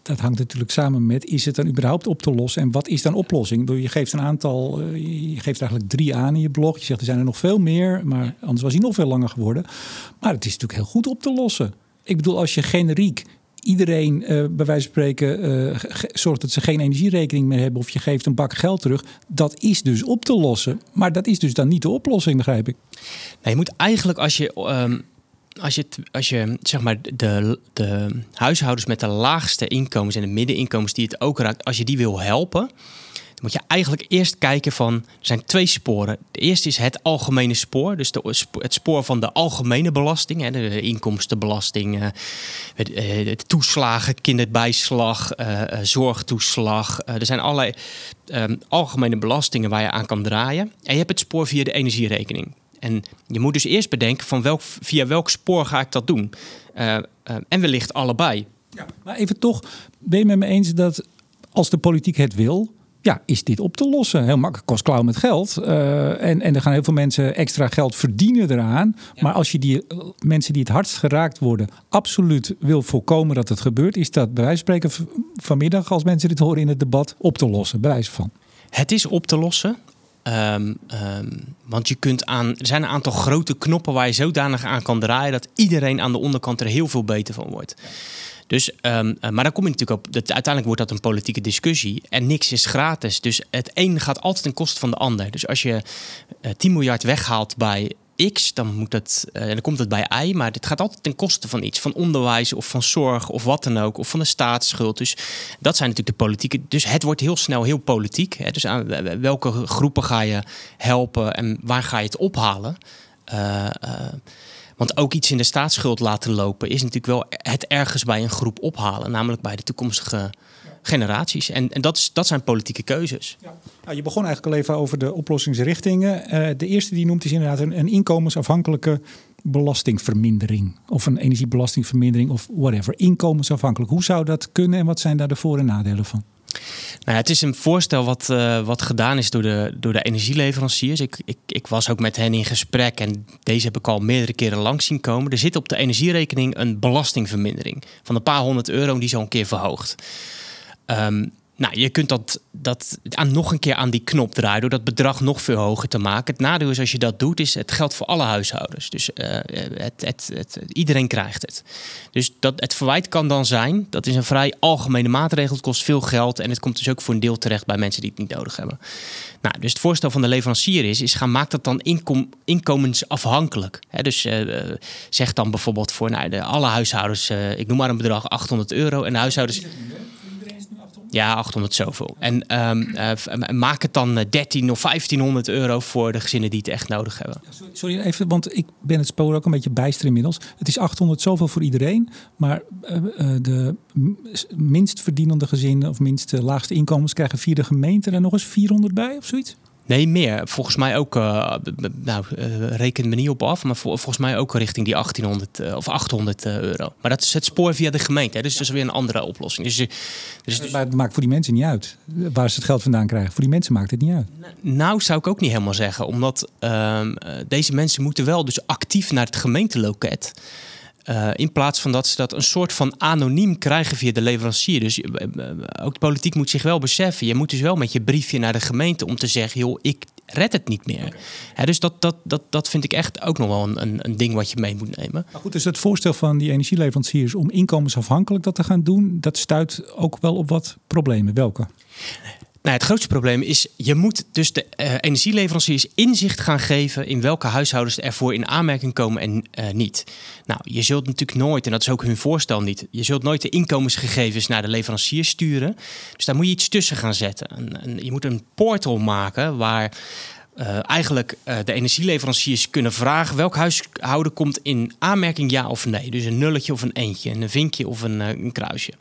Dat hangt natuurlijk samen met, is het dan überhaupt op te lossen en wat is dan oplossing? Je geeft een aantal, eh, je geeft eigenlijk drie aan in je blog. Je zegt er zijn er nog veel meer, maar anders was hij nog veel langer geworden. Maar het is natuurlijk heel goed op te lossen. Ik bedoel, als je generiek iedereen uh, bij wijze van spreken uh, zorgt dat ze geen energierekening meer hebben of je geeft een bak geld terug, dat is dus op te lossen. Maar dat is dus dan niet de oplossing, begrijp ik. Nee, je moet eigenlijk als je um, als je, als je zeg maar de, de huishoudens met de laagste inkomens en de middeninkomens die het ook raakt, als je die wil helpen, moet je eigenlijk eerst kijken van, er zijn twee sporen. De eerste is het algemene spoor, dus de, het spoor van de algemene belasting, de inkomstenbelasting, de toeslagen, kinderbijslag, uh, zorgtoeslag. er zijn allerlei um, algemene belastingen waar je aan kan draaien. En je hebt het spoor via de energierekening. En je moet dus eerst bedenken van welk, via welk spoor ga ik dat doen. Uh, uh, en wellicht allebei. Ja, maar even toch, ben je met me eens dat als de politiek het wil, ja, is dit op te lossen. Heel makkelijk, kost klauw met geld. Uh, en, en er gaan heel veel mensen extra geld verdienen eraan. Ja. Maar als je die mensen die het hardst geraakt worden, absoluut wil voorkomen dat het gebeurt, is dat bij wijze van spreken vanmiddag, als mensen dit horen in het debat, op te lossen. Bij wijze van. Het is op te lossen. Um, um, want je kunt aan, er zijn een aantal grote knoppen waar je zodanig aan kan draaien dat iedereen aan de onderkant er heel veel beter van wordt. Dus, um, maar dan kom je natuurlijk op. Dat, uiteindelijk wordt dat een politieke discussie. En niks is gratis. Dus het een gaat altijd ten koste van de ander. Dus als je uh, eh, 10 miljard weghaalt bij Dan, moet het, uh, dan komt het bij Y. Maar dit gaat altijd ten koste van iets. Van onderwijs of van zorg of wat dan ook. Of van de staatsschuld. Dus dat zijn natuurlijk de politieke. Dus het wordt heel snel heel politiek. Hè. Dus aan welke groepen ga je helpen en waar ga je het ophalen? Uh, want ook iets in de staatsschuld laten lopen is natuurlijk wel het ergens bij een groep ophalen. Namelijk bij de toekomstige generaties. En, en dat, is, dat zijn politieke keuzes. Ja. Nou, je begon eigenlijk al even over de oplossingsrichtingen. Uh, de eerste die noemt is inderdaad een, een inkomensafhankelijke belastingvermindering. Of een energiebelastingvermindering of whatever. Inkomensafhankelijk. Hoe zou dat kunnen en wat zijn daar de voor- en nadelen van? Nou, het is een voorstel wat, uh, wat gedaan is door de, door de energieleveranciers. Ik, ik, ik was ook met hen in gesprek en deze heb ik al meerdere keren langs zien komen. Er zit op de energierekening een belastingvermindering van een paar honderd euro die zo een keer verhoogt. Um, nou, je kunt dat, dat aan, nog een keer aan die knop draaien door dat bedrag nog veel hoger te maken. Het nadeel is als je dat doet, is het geldt voor alle huishoudens. Dus uh, het, het, het, iedereen krijgt het. Dus dat, het verwijt kan dan zijn, dat is een vrij algemene maatregel. Het kost veel geld en het komt dus ook voor een deel terecht bij mensen die het niet nodig hebben. Nou, dus het voorstel van de leverancier is, is gaan maak dat dan inkom, inkomensafhankelijk. Dus uh, zeg dan bijvoorbeeld voor nou, de, alle huishoudens, ik noem maar een bedrag 800 euro. En de huishoudens... Ja, 800 zoveel. En um, uh, maak het dan 13 of 1500 euro voor de gezinnen die het echt nodig hebben. Sorry even, want ik ben het spoor ook een beetje bijster inmiddels. Het is 800 zoveel voor iedereen. Maar uh, de minst verdienende gezinnen of minst laagste inkomens krijgen via de gemeente er nog eens 400 bij of zoiets? Nee, meer. Volgens mij ook, uh, nou, uh, reken me niet op af, maar vol, volgens mij ook richting die 1800 uh, of 800 euro. Maar dat is het spoor via de gemeente, hè? dus dat is weer een andere oplossing. Dus, dus, maar het maakt voor die mensen niet uit waar ze het geld vandaan krijgen. Voor die mensen maakt het niet uit. Nou, zou ik ook niet helemaal zeggen, omdat ehm, deze mensen moeten wel dus actief naar het gemeenteloket. Uh, in plaats van dat ze dat een soort van anoniem krijgen via de leverancier. Dus uh, ook de politiek moet zich wel beseffen. Je moet dus wel met je briefje naar de gemeente om te zeggen: joh, ik redt het niet meer. dus dat, dat, dat, dat vind ik echt ook nog wel een, een, een ding wat je mee moet nemen. Maar goed, dus het voorstel van die energieleveranciers om inkomensafhankelijk dat te gaan doen, dat stuit ook wel op wat problemen. Welke? Nou, het grootste probleem is, je moet dus de uh, energieleveranciers inzicht gaan geven in welke huishoudens ervoor in aanmerking komen en uh, niet. Nou, je zult natuurlijk nooit, en dat is ook hun voorstel niet, je zult nooit de inkomensgegevens naar de leveranciers sturen. Dus daar moet je iets tussen gaan zetten. je moet een portal maken waar uh, eigenlijk de energieleveranciers kunnen vragen welk huishouden komt in aanmerking ja of nee. Dus een nulletje of een eentje, een vinkje of een, een kruisje.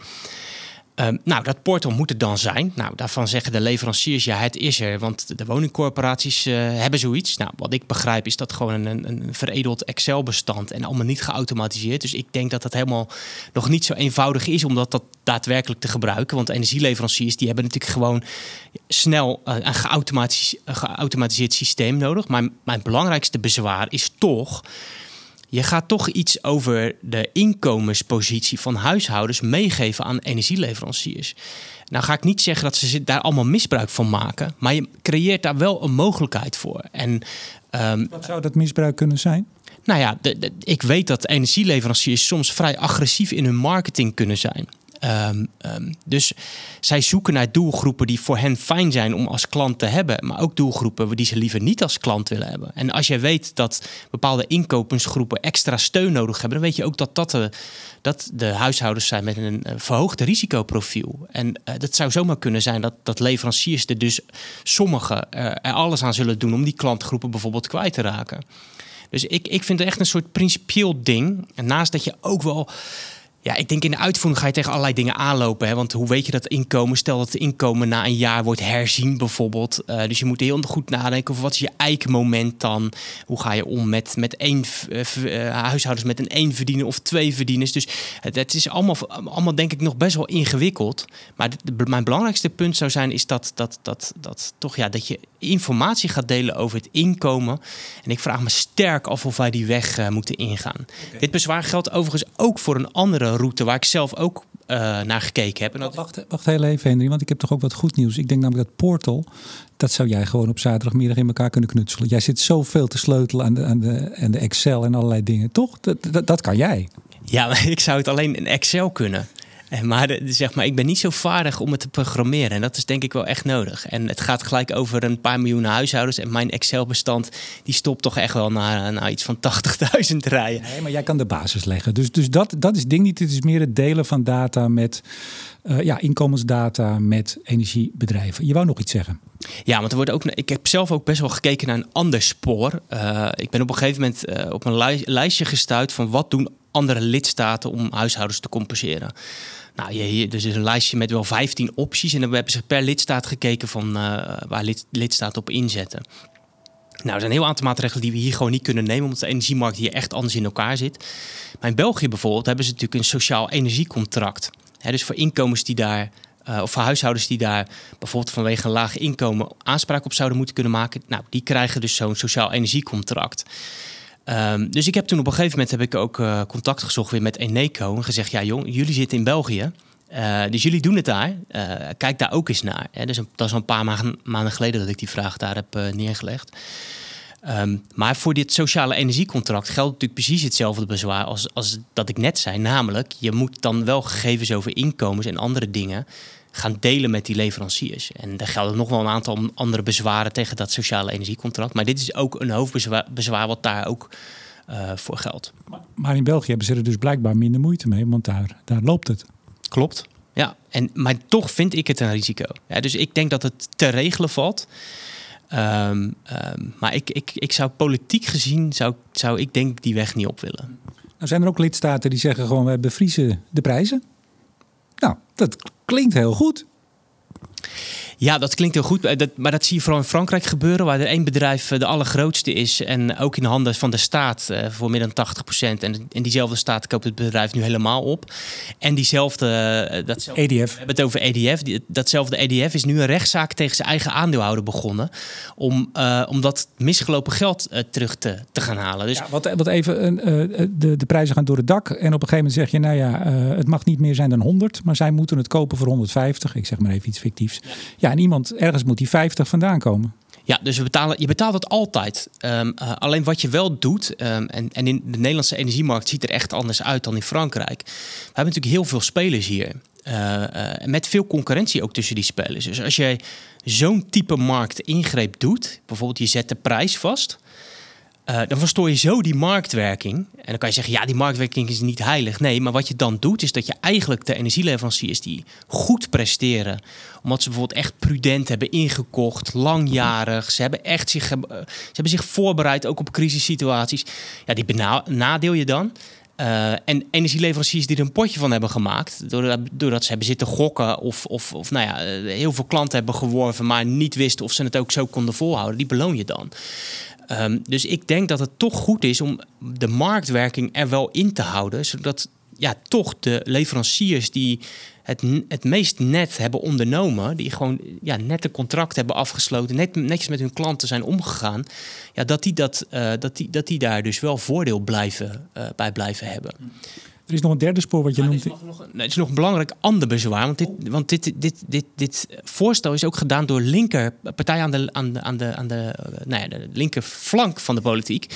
Ehm, nou, dat portal moet er dan zijn. Nou, daarvan zeggen de leveranciers, ja, het is er. Want de woningcorporaties uh, hebben zoiets. Nou, wat ik begrijp is dat gewoon een, een veredeld Excel-bestand en allemaal niet geautomatiseerd. Dus ik denk dat dat helemaal nog niet zo eenvoudig is om dat, daadwerkelijk te gebruiken. Want energieleveranciers die hebben natuurlijk gewoon snel uh, een geautomatiseerd systeem nodig. Maar mijn belangrijkste bezwaar is toch je gaat toch iets over de inkomenspositie van huishoudens meegeven aan energieleveranciers. Nou ga ik niet zeggen dat ze daar allemaal misbruik van maken, maar je creëert daar wel een mogelijkheid voor. En, um, Wat zou dat misbruik kunnen zijn? Nou ja, ik weet dat energieleveranciers soms vrij agressief in hun marketing kunnen zijn. Um, um, dus zij zoeken naar doelgroepen die voor hen fijn zijn om als klant te hebben, maar ook doelgroepen die ze liever niet als klant willen hebben. En als je weet dat bepaalde inkopensgroepen extra steun nodig hebben, dan weet je ook dat dat de, dat de huishoudens zijn met een verhoogd risicoprofiel. En uh, dat zou zomaar kunnen zijn dat, dat leveranciers er dus sommigen uh, er alles aan zullen doen om die klantgroepen bijvoorbeeld kwijt te raken. Dus ik, ik vind het echt een soort principieel ding. En naast dat je ook wel ja, ik denk in de uitvoering ga je tegen allerlei dingen aanlopen. Hè? Want hoe weet je dat inkomen? Stel dat het inkomen na een jaar wordt herzien bijvoorbeeld. Uh, dus je moet heel goed nadenken over wat is je eikmoment dan? Hoe ga je om met, met één uh, huishoudens met een één verdiener of twee verdieners? Dus het, het, is allemaal, allemaal denk ik nog best wel ingewikkeld. Maar mijn belangrijkste punt zou zijn is dat, dat, dat, dat, toch, ja, dat je informatie gaat delen over het inkomen. En ik vraag me sterk af of wij die weg uh, moeten ingaan. Dit bezwaar geldt overigens ook voor een andere route waar ik zelf ook uh, naar gekeken heb. En dat... wacht, wacht heel even, Henry, want ik heb toch ook wat goed nieuws. Ik denk namelijk dat Portal, dat zou jij gewoon op zaterdagmiddag in elkaar kunnen knutselen. Jij zit zoveel te sleutelen aan de, aan de, aan de Excel en allerlei dingen, toch? Dat, dat, dat kan jij. Ja, maar *laughs* ik zou het alleen in Excel kunnen. Maar, zeg maar ik ben niet zo vaardig om het te programmeren. En dat is denk ik wel echt nodig. En het gaat gelijk over een paar miljoen huishoudens. En mijn Excel-bestand die stopt toch echt wel naar, naar iets van 80.000 rijen. Nee, maar jij kan de basis leggen. Dus, dus dat, dat is ding niet. Het is meer het delen van data met uh, ja, inkomensdata met energiebedrijven. Je wou nog iets zeggen? Ja, want er wordt ook. Ik heb zelf ook best wel gekeken naar een ander spoor. Uh, ik ben op een gegeven moment uh, op een lijstje gestuurd van wat doen andere lidstaten om huishoudens te compenseren. Nou, hier, dus is een lijstje met wel 15 opties. En dan hebben ze per lidstaat gekeken van uh, waar lid, lidstaten op inzetten. Nou, er zijn een heel aantal maatregelen die we hier gewoon niet kunnen nemen, omdat de energiemarkt hier echt anders in elkaar zit. Maar in België bijvoorbeeld hebben ze natuurlijk een sociaal energiecontract. dus voor inkomens die daar, uh, of voor huishoudens die daar bijvoorbeeld vanwege een laag inkomen aanspraak op zouden moeten kunnen maken, nou, die krijgen dus zo'n sociaal energiecontract. Um, dus ik heb toen op een gegeven moment heb ik ook uh, contact gezocht weer met Eneco en gezegd: ja, jong, jullie zitten in België. Uh, dus jullie doen het daar. Uh, kijk daar ook eens naar. Hè. Dus dat is al een paar maanden, geleden dat ik die vraag daar heb neergelegd. Um, maar voor dit sociale energiecontract geldt natuurlijk precies hetzelfde bezwaar als, als dat ik net zei. Namelijk, je moet dan wel gegevens over inkomens en andere dingen gaan delen met die leveranciers. En er gelden nog wel een aantal andere bezwaren tegen dat sociale energiecontract. Maar dit is ook een hoofdbezwaar wat daar ook uh, voor geldt. Maar in België hebben ze er dus blijkbaar minder moeite mee, want daar, daar loopt het. Klopt. Ja, en, maar toch vind ik het een risico. Ja, dus ik denk dat het te regelen valt. Um, um, maar ik, ik, ik zou politiek gezien, zou, zou ik denk die weg niet op willen. Nou zijn er ook lidstaten die zeggen gewoon, we bevriezen de prijzen. Nou, dat klinkt heel goed. Ja, dat klinkt heel goed. Dat, maar dat zie je vooral in Frankrijk gebeuren, waar er één bedrijf eh, de allergrootste is. En ook in de handen van de staat uh, voor meer dan 80 procent. En in diezelfde staat koopt het bedrijf nu helemaal op. En diezelfde. Uh, datzelfde, EDF. We hebben het over EDF. Die, datzelfde EDF is nu een rechtszaak tegen zijn eigen aandeelhouder begonnen. Om, uh, om dat misgelopen geld terug te, te gaan halen. Dus... Ja, wat, wat even, de, de prijzen gaan door het dak. En op een gegeven moment zeg je, nou ja, het mag niet meer zijn dan 100. Maar zij moeten het kopen voor 150. Ik zeg maar even iets fictiefs. ja, ja en iemand, ergens moet die 50 vandaan komen. Ja, dus we betalen, je betaalt het altijd. Um, uh, alleen wat je wel doet, um, en, en in de Nederlandse energiemarkt ziet er echt anders uit dan in Frankrijk. We hebben natuurlijk heel veel spelers hier. Uh, uh, met veel concurrentie ook tussen die spelers. Dus als jij zo'n type markt ingreep doet, bijvoorbeeld je zet de prijs vast, uh, dan verstoor je zo die marktwerking. En dan kan je zeggen, ja, die marktwerking is niet heilig. Nee, maar wat je dan doet, is dat je eigenlijk de energieleveranciers die goed presteren, omdat ze bijvoorbeeld echt prudent hebben ingekocht, langjarig, ze hebben echt zich, ze hebben zich voorbereid ook op crisissituaties. Ja, die benadeel je dan. Uh, en energieleveranciers die er een potje van hebben gemaakt, doordat, doordat ze hebben zitten gokken of, of, of nou ja, heel veel klanten hebben geworven, maar niet wisten of ze het ook zo konden volhouden, die beloon je dan. Um, dus ik denk dat het toch goed is om de marktwerking er wel in te houden, zodat ja, toch de leveranciers die het, het meest net hebben ondernomen, die gewoon ja, net een contract hebben afgesloten, net, netjes met hun klanten zijn omgegaan, ja, dat, die dat, uh, dat, die, dat die daar dus wel voordeel blijven, uh, bij blijven hebben. Er is nog een derde spoor wat je maar noemt. Er is, nog, nee, er is nog een belangrijk ander bezwaar. Want dit, want dit, dit, dit, dit voorstel is ook gedaan door linker partijen aan de, aan de, aan de, aan de, nou ja, de linker flank van de politiek.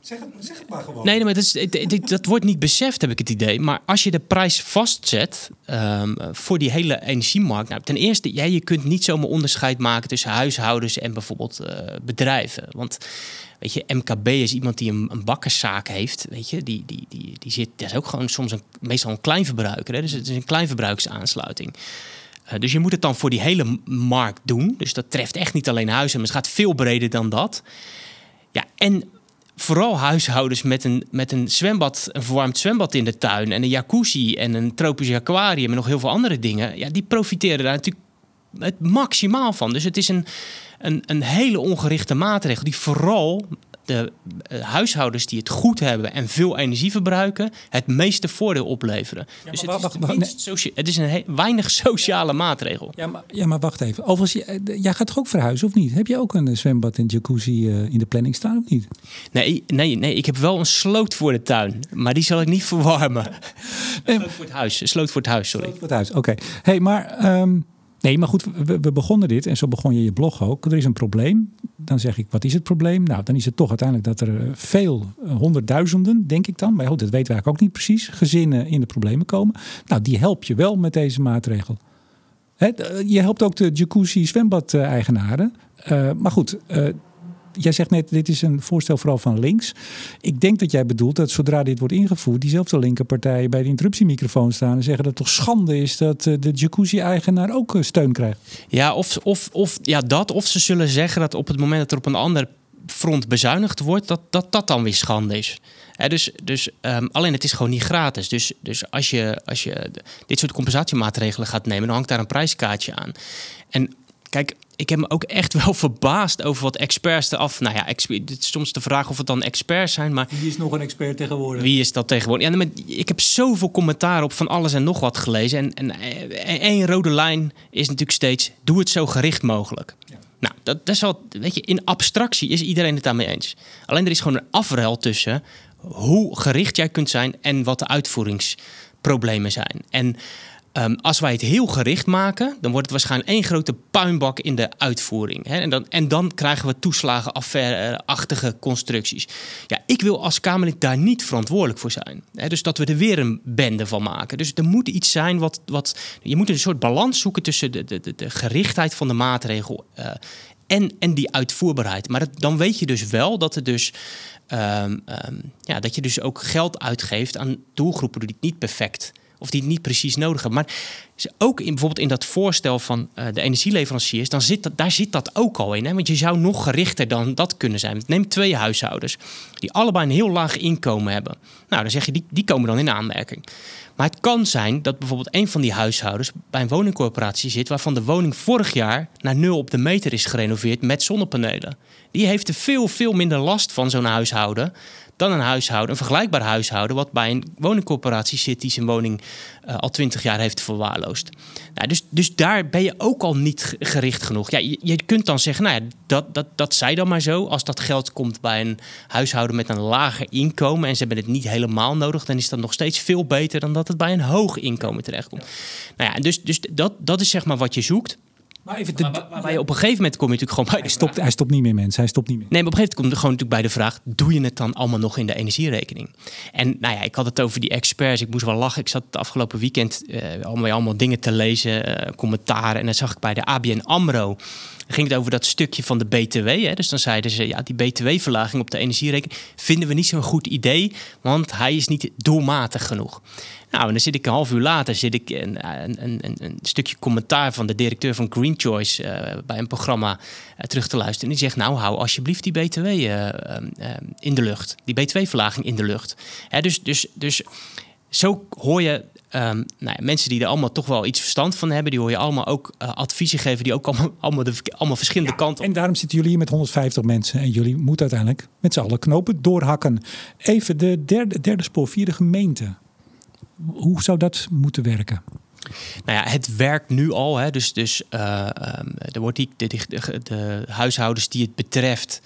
Zeg het, zeg het maar gewoon. Nee, nee maar dat, is, dat, dat, wordt niet beseft, heb ik het idee. Maar als je de prijs vastzet um, voor die hele energiemarkt. Nou, ten eerste, ja, je kunt niet zomaar onderscheid maken tussen huishoudens en bijvoorbeeld uh, bedrijven. Want weet je, MKB is iemand die een, een bakkerszaak heeft. Weet je, die, die, die, die zit, dat is ook gewoon soms een, meestal een kleinverbruiker. Hè? Dus het is een kleinverbruikersaansluiting. Uh, dus je moet het dan voor die hele markt doen. Dus dat treft echt niet alleen huizen, maar het gaat veel breder dan dat. Ja, en vooral huishoudens met een, met een zwembad, een verwarmd zwembad in de tuin en een jacuzzi en een tropisch aquarium en nog heel veel andere dingen, ja, die profiteren daar natuurlijk het maximaal van. Dus het is een, een, een hele ongerichte maatregel die vooral de uh, huishoudens die het goed hebben en veel energie verbruiken, het meeste voordeel opleveren. Ja, dus het, wacht, is wacht, wacht, nee. het is een weinig sociale maatregel. Ja, maar, ja, maar wacht even. Overigens, jij gaat toch ook verhuizen of niet? Heb je ook een zwembad en jacuzzi in de planning staan of niet? Nee, nee, nee, ik heb wel een sloot voor de tuin, maar die zal ik niet verwarmen. Nee, sloot voor het huis. Sloot voor het huis, sorry. Sloot voor het huis, oké. Okay. Hey, maar um, Nee, maar goed, we, begonnen dit en zo begon je je blog ook. Er is een probleem. Dan zeg ik, wat is het probleem? Nou, dan is het toch uiteindelijk dat er veel, honderdduizenden, denk ik dan, maar goed, dat weten we ook niet precies, gezinnen in de problemen komen. Nou, die help je wel met deze maatregel. Hè, je helpt ook de jacuzzi zwembad-eigenaren. Maar goed, jij zegt net, dit is een voorstel vooral van links. Ik denk dat jij bedoelt dat zodra dit wordt ingevoerd, diezelfde linkerpartijen bij de interruptiemicrofoon staan en zeggen dat het toch schande is dat de jacuzzi-eigenaar ook steun krijgt. Ja, of, of, of ja, dat. Of ze zullen zeggen dat op het moment dat er op een ander front bezuinigd wordt, dat dat, dat dan weer schande is. Dus, dus um, alleen het is gewoon niet gratis. Dus, dus als, je, als je dit soort compensatiemaatregelen gaat nemen, dan hangt daar een prijskaartje aan. En kijk, ik heb me ook echt wel verbaasd over wat experts eraf. Nou ja, het is soms de vraag of het dan experts zijn, maar. Wie is nog een expert tegenwoordig? Wie is dat tegenwoordig? Ja, maar ik heb zoveel commentaar op van alles en nog wat gelezen. En, en, en één rode lijn is natuurlijk steeds: doe het zo gericht mogelijk. Ja. Nou, dat, dat is wel, weet je, in abstractie is iedereen het daarmee eens. Alleen er is gewoon een afruil tussen hoe gericht jij kunt zijn en wat de uitvoeringsproblemen zijn. En Um, als wij het heel gericht maken, dan wordt het waarschijnlijk één grote puinbak in de uitvoering. Hè? En, dan, en dan krijgen we toeslagenaffaire-achtige constructies. Ja, ik wil als Kamerlid daar niet verantwoordelijk voor zijn. Hè? Dus dat we er weer een bende van maken. Dus er moet iets zijn wat. wat je moet een soort balans zoeken tussen de, de, de, gerichtheid van de maatregel uh, en, en die uitvoerbaarheid. Maar dan weet je dus wel dat er dus. Um, um, ja, dat je dus ook geld uitgeeft aan doelgroepen die het niet perfect of die het niet precies nodig hebben. Maar ook in, bijvoorbeeld in dat voorstel van uh, de energieleveranciers, dan zit dat, daar zit dat ook al in. Hè? Want je zou nog gerichter dan dat kunnen zijn. Neem twee huishoudens die allebei een heel laag inkomen hebben. Nou, dan zeg je, die, die komen dan in aanmerking. Maar het kan zijn dat bijvoorbeeld een van die huishoudens bij een woningcorporatie zit, waarvan de woning vorig jaar naar nul op de meter is gerenoveerd met zonnepanelen. Die heeft er veel, veel minder last van, zo'n huishouden, dan een huishouden, een vergelijkbaar huishouden, wat bij een woningcorporatie zit die zijn woning uh, al twintig jaar heeft verwaarloosd. Nou, dus, dus daar ben je ook al niet gericht genoeg. Ja, je, je kunt dan zeggen, nou ja, dat, dat, dat zij dan maar zo. Als dat geld komt bij een huishouden met een lager inkomen en ze hebben het niet helemaal nodig, dan is dat nog steeds veel beter dan dat het bij een hoog inkomen terechtkomt. Nou ja, dus, dus dat, dat is zeg maar wat je zoekt. Maar even maar, maar, op een gegeven moment kom je natuurlijk gewoon bij. Hij stopt, hij stopt niet meer, mensen. Hij stopt niet meer. Nee, maar op een gegeven moment komt er gewoon natuurlijk bij de vraag: doe je het dan allemaal nog in de energierekening? En nou ja, ik had het over die experts. Ik moest wel lachen. Ik zat het afgelopen weekend uh, allemaal, allemaal dingen te lezen, uh, commentaren. En dan zag ik bij de ABN Amro ging het over dat stukje van de BTW. Hè? Dus dan zeiden ze, ja, die BTW-verlaging op de energierekening vinden we niet zo'n goed idee, want hij is niet doelmatig genoeg. Nou, en dan zit ik een half uur later zit ik een, een, een, een stukje commentaar van de directeur van Green Choice uh, bij een programma uh, terug te luisteren. En die zegt, nou, hou alsjeblieft die BTW uh, in de lucht. Die BTW-verlaging in de lucht. Hè, dus, dus, dus zo hoor je Um, nou ja, mensen die er allemaal toch wel iets verstand van hebben, die hoor je allemaal ook uh, adviezen geven die ook allemaal, *laughs* allemaal, de, allemaal verschillende ja, kanten. En daarom zitten jullie hier met 150 mensen en jullie moeten uiteindelijk met z'n allen knopen doorhakken. Even de derde, derde spoor, vierde gemeente. Hoe zou dat moeten werken? Nou ja, het werkt nu al. Hè. Dus, dus uh, um, er wordt die, de, de, de, huishoudens die het betreft,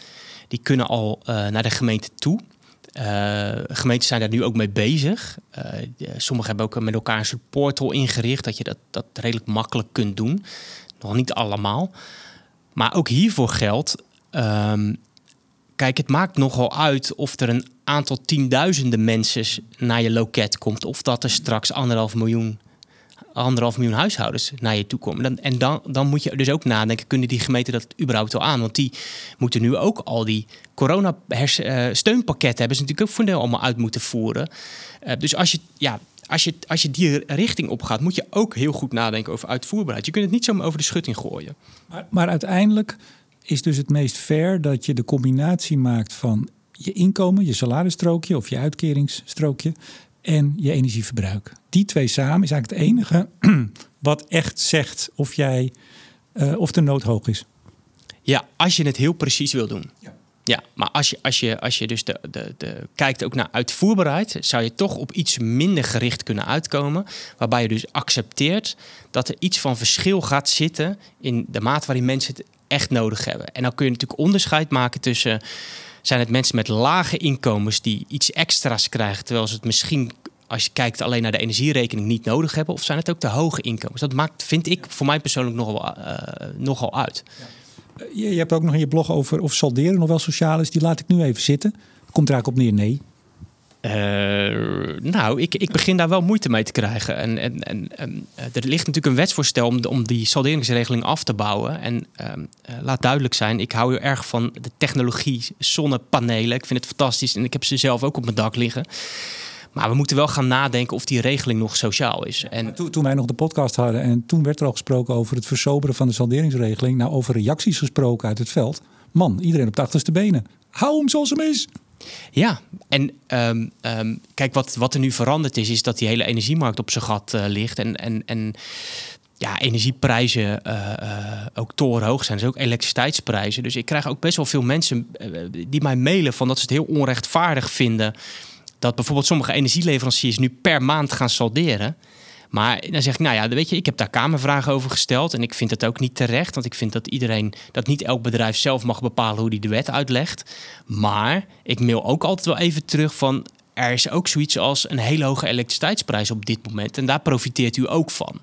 die kunnen al uh, naar de gemeente toe. Uh, gemeenten zijn daar nu ook mee bezig. Uh, sommigen hebben ook met elkaar een soort portal ingericht, dat je dat, dat redelijk makkelijk kunt doen. Nog niet allemaal. Maar ook hiervoor geldt. Um, kijk, het maakt nogal uit of er een aantal tienduizenden mensen naar je loket komt. Of dat er straks anderhalf miljoen anderhalf miljoen huishoudens naar je toe komen. Dan, en dan, dan moet je dus ook nadenken, kunnen die gemeenten dat überhaupt wel aan? Want die moeten nu ook al die corona-steunpakketten hebben ze natuurlijk ook voor deel allemaal uit moeten voeren. Uh, dus als je, ja, als je, als je die richting op gaat, moet je ook heel goed nadenken over uitvoerbaarheid. Je kunt het niet zomaar over de schutting gooien. Maar, maar uiteindelijk is dus het meest fair dat je de combinatie maakt van je inkomen, je salarisstrookje of je uitkeringsstrookje en je energieverbruik. Die twee samen is eigenlijk het enige *clears throat* wat echt zegt of, jij, uh, of de nood hoog is. Ja, als je het heel precies wil doen. Ja. Ja, maar als je, als je, als je dus de, de, de, kijkt ook naar uitvoerbaarheid, zou je toch op iets minder gericht kunnen uitkomen. Waarbij je dus accepteert dat er iets van verschil gaat zitten in de mate waarin mensen het echt nodig hebben. En dan kun je natuurlijk onderscheid maken tussen zijn het mensen met lage inkomens die iets extra's krijgen, terwijl ze het misschien als je kijkt alleen naar de energierekening niet nodig hebben, of zijn het ook de hoge inkomens? Dat maakt, vind ik, voor mij persoonlijk nogal, uh, nogal uit. Je, je, hebt ook nog in je blog over of salderen nog wel sociaal is. Die laat ik nu even zitten. Komt er eigenlijk op neer? Nee. Uh, nou, ik, ik begin daar wel moeite mee te krijgen. En, en, en, en er ligt natuurlijk een wetsvoorstel om, om die salderingsregeling af te bouwen. En uh, laat duidelijk zijn, ik hou heel erg van de technologie zonnepanelen. Ik vind het fantastisch en ik heb ze zelf ook op mijn dak liggen. Maar we moeten wel gaan nadenken of die regeling nog sociaal is. En... Toen, toen, wij nog de podcast hadden en toen werd er al gesproken over het versoberen van de salderingsregeling. Nou, over reacties gesproken uit het veld. Man, iedereen op de achterste benen. Hou hem zoals hem is. Ja, en um, um, kijk, wat, wat er nu veranderd is, is dat die hele energiemarkt op zijn gat uh, ligt. En, en, en ja, energieprijzen uh, uh, ook torenhoog zijn. Dus ook elektriciteitsprijzen. Dus ik krijg ook best wel veel mensen die mij mailen van dat ze het heel onrechtvaardig vinden dat bijvoorbeeld sommige energieleveranciers nu per maand gaan salderen. Maar dan zeg ik, nou ja, weet je, ik heb daar kamervragen over gesteld. En ik vind het ook niet terecht. Want ik vind dat iedereen, dat niet elk bedrijf zelf mag bepalen hoe die de wet uitlegt. Maar ik mail ook altijd wel even terug van. Er is ook zoiets als een hele hoge elektriciteitsprijs op dit moment. En daar profiteert u ook van.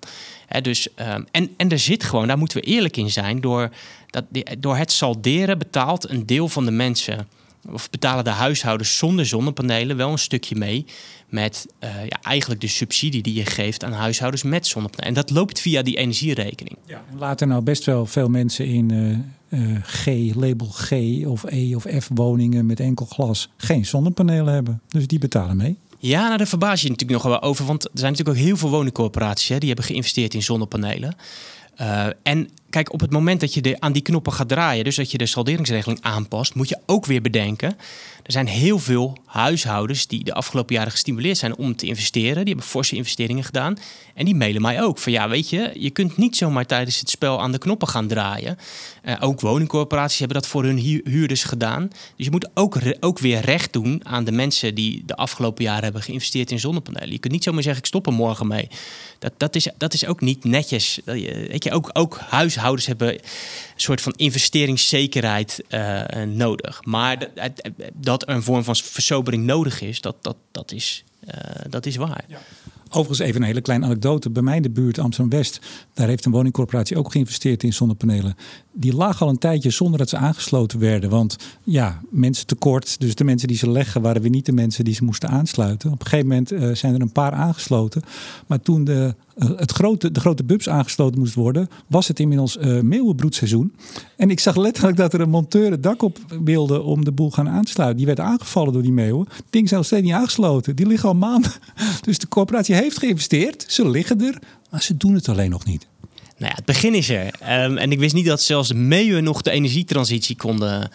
Dus, um, en, en er zit gewoon, daar moeten we eerlijk in zijn. Door, dat, door het salderen betaalt een deel van de mensen of betalen de huishoudens zonder zonnepanelen wel een stukje mee met uh, ja, eigenlijk de subsidie die je geeft aan huishoudens met zonnepanelen. En dat loopt via die energierekening. Ja, en laten nou best wel veel mensen in uh, uh, G, label G of E of F woningen met enkel glas geen zonnepanelen hebben. Dus die betalen mee. Ja, nou, daar verbaas je natuurlijk nog wel over. Want er zijn natuurlijk ook heel veel woningcorporaties hè, die hebben geïnvesteerd in zonnepanelen. Uh, en kijk, op het moment dat je de, aan die knoppen gaat draaien, dus dat je de salderingsregeling aanpast, moet je ook weer bedenken. Er zijn heel veel huishoudens die de afgelopen jaren gestimuleerd zijn om te investeren. Die hebben forse investeringen gedaan. En die mailen mij ook van ja, weet je, je kunt niet zomaar tijdens het spel aan de knoppen gaan draaien. Uh, ook woningcorporaties hebben dat voor hun huurders gedaan. Dus je moet ook, ook weer recht doen aan de mensen die de afgelopen jaren hebben geïnvesteerd in zonnepanelen. Je kunt niet zomaar zeggen, ik stop er morgen mee. Dat, dat, is, dat is ook niet netjes. Weet je, ook, ook huishoudens hebben een soort van investeringszekerheid uh, nodig. Maar dat, dat een vorm van versobering nodig is, dat, dat, dat, is, uh, dat is waar. Overigens even een hele kleine anekdote. Bij mij in de buurt Amsterdam-West, daar heeft een woningcorporatie ook geïnvesteerd in zonnepanelen. Die lagen al een tijdje zonder dat ze aangesloten werden. Want ja, mensen tekort. Dus de mensen die ze leggen waren weer niet de mensen die ze moesten aansluiten. Op een gegeven moment uh, zijn er een paar aangesloten. Maar toen de, uh, het grote, de grote bubs aangesloten moest worden, was het inmiddels uh, meeuwenbroedseizoen. En ik zag letterlijk dat er een monteur het dak op wilde om de boel gaan aansluiten. Die werd aangevallen door die meeuwen. Ding zijn nog steeds niet aangesloten. Die liggen al maanden. *laughs* Dus de corporatie heeft geïnvesteerd. Ze liggen er, maar ze doen het alleen nog niet. Nou ja, het begin is er. Um, en ik wist niet dat zelfs meeuwen nog de energietransitie konden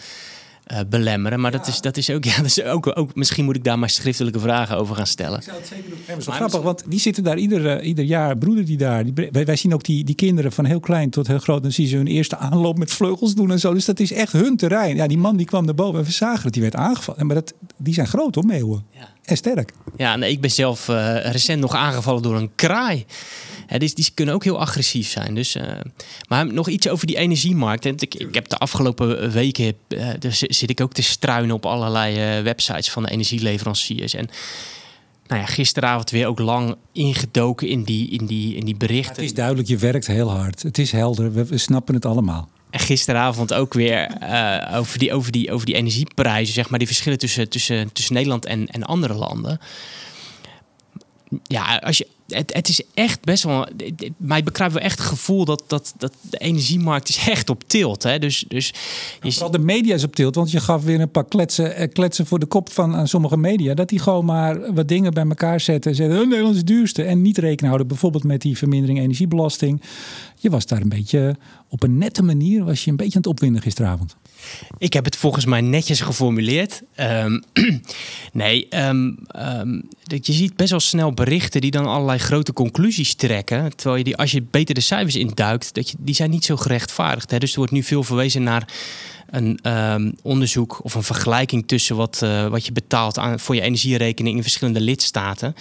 uh, belemmeren. Maar ja. dat, is, dat is ook, ja, dat is ook, ook, misschien moet ik daar maar schriftelijke vragen over gaan stellen. Ik zou het zeker doen. Ja, zo grappig, want die zitten daar ieder, uh, ieder jaar, broeder die daar. Die, wij, wij, zien ook die, die kinderen van heel klein tot heel groot. Dan zien ze hun eerste aanloop met vleugels doen en zo. Dus dat is echt hun terrein. Ja, die man die kwam naar boven en we zagen dat die werd aangevallen. Maar dat, die zijn groot hoor, meeuwen. Ja. En sterk. Ja, nee, ik ben zelf uh, recent nog aangevallen door een kraai. Hè, die, die, kunnen ook heel agressief zijn. Dus, uh, maar nog iets over die energiemarkt. Ik, ik heb de afgelopen weken uh, dus zit ik ook te struinen op allerlei websites van de energieleveranciers. En nou ja, gisteravond weer ook lang ingedoken in die, in die, in die berichten. het is duidelijk, je werkt heel hard. Het is helder, we, we snappen het allemaal. Gisteravond ook weer uh, over, die, over, die, over die energieprijzen, zeg maar, die verschillen tussen, tussen, tussen Nederland en, en andere landen. Ja, als je, het, het is echt best wel. Mij bekruipt wel echt het gevoel dat, dat, dat de energiemarkt is echt op tilt. Hè? Dus, dus je Vooral de media is op tilt. Want je gaf weer een paar kletsen, kletsen voor de kop van aan sommige media. Dat die gewoon maar wat dingen bij elkaar zetten. En zeggen: oh, Nederland is het duurste. En niet rekening houden. Bijvoorbeeld met die vermindering energiebelasting. Je was daar een beetje op een nette manier. Was je een beetje aan het opwinden gisteravond. Ik heb het volgens mij netjes geformuleerd. Um, *clears throat* nee, um, je ziet best wel snel berichten die dan allerlei grote conclusies trekken. Terwijl je die, als je beter de cijfers induikt, dat je, die zijn niet zo gerechtvaardigd. Hè? Dus er wordt nu veel verwezen naar een onderzoek of een vergelijking tussen wat, uh, wat je betaalt aan, voor je energierekening in verschillende lidstaten.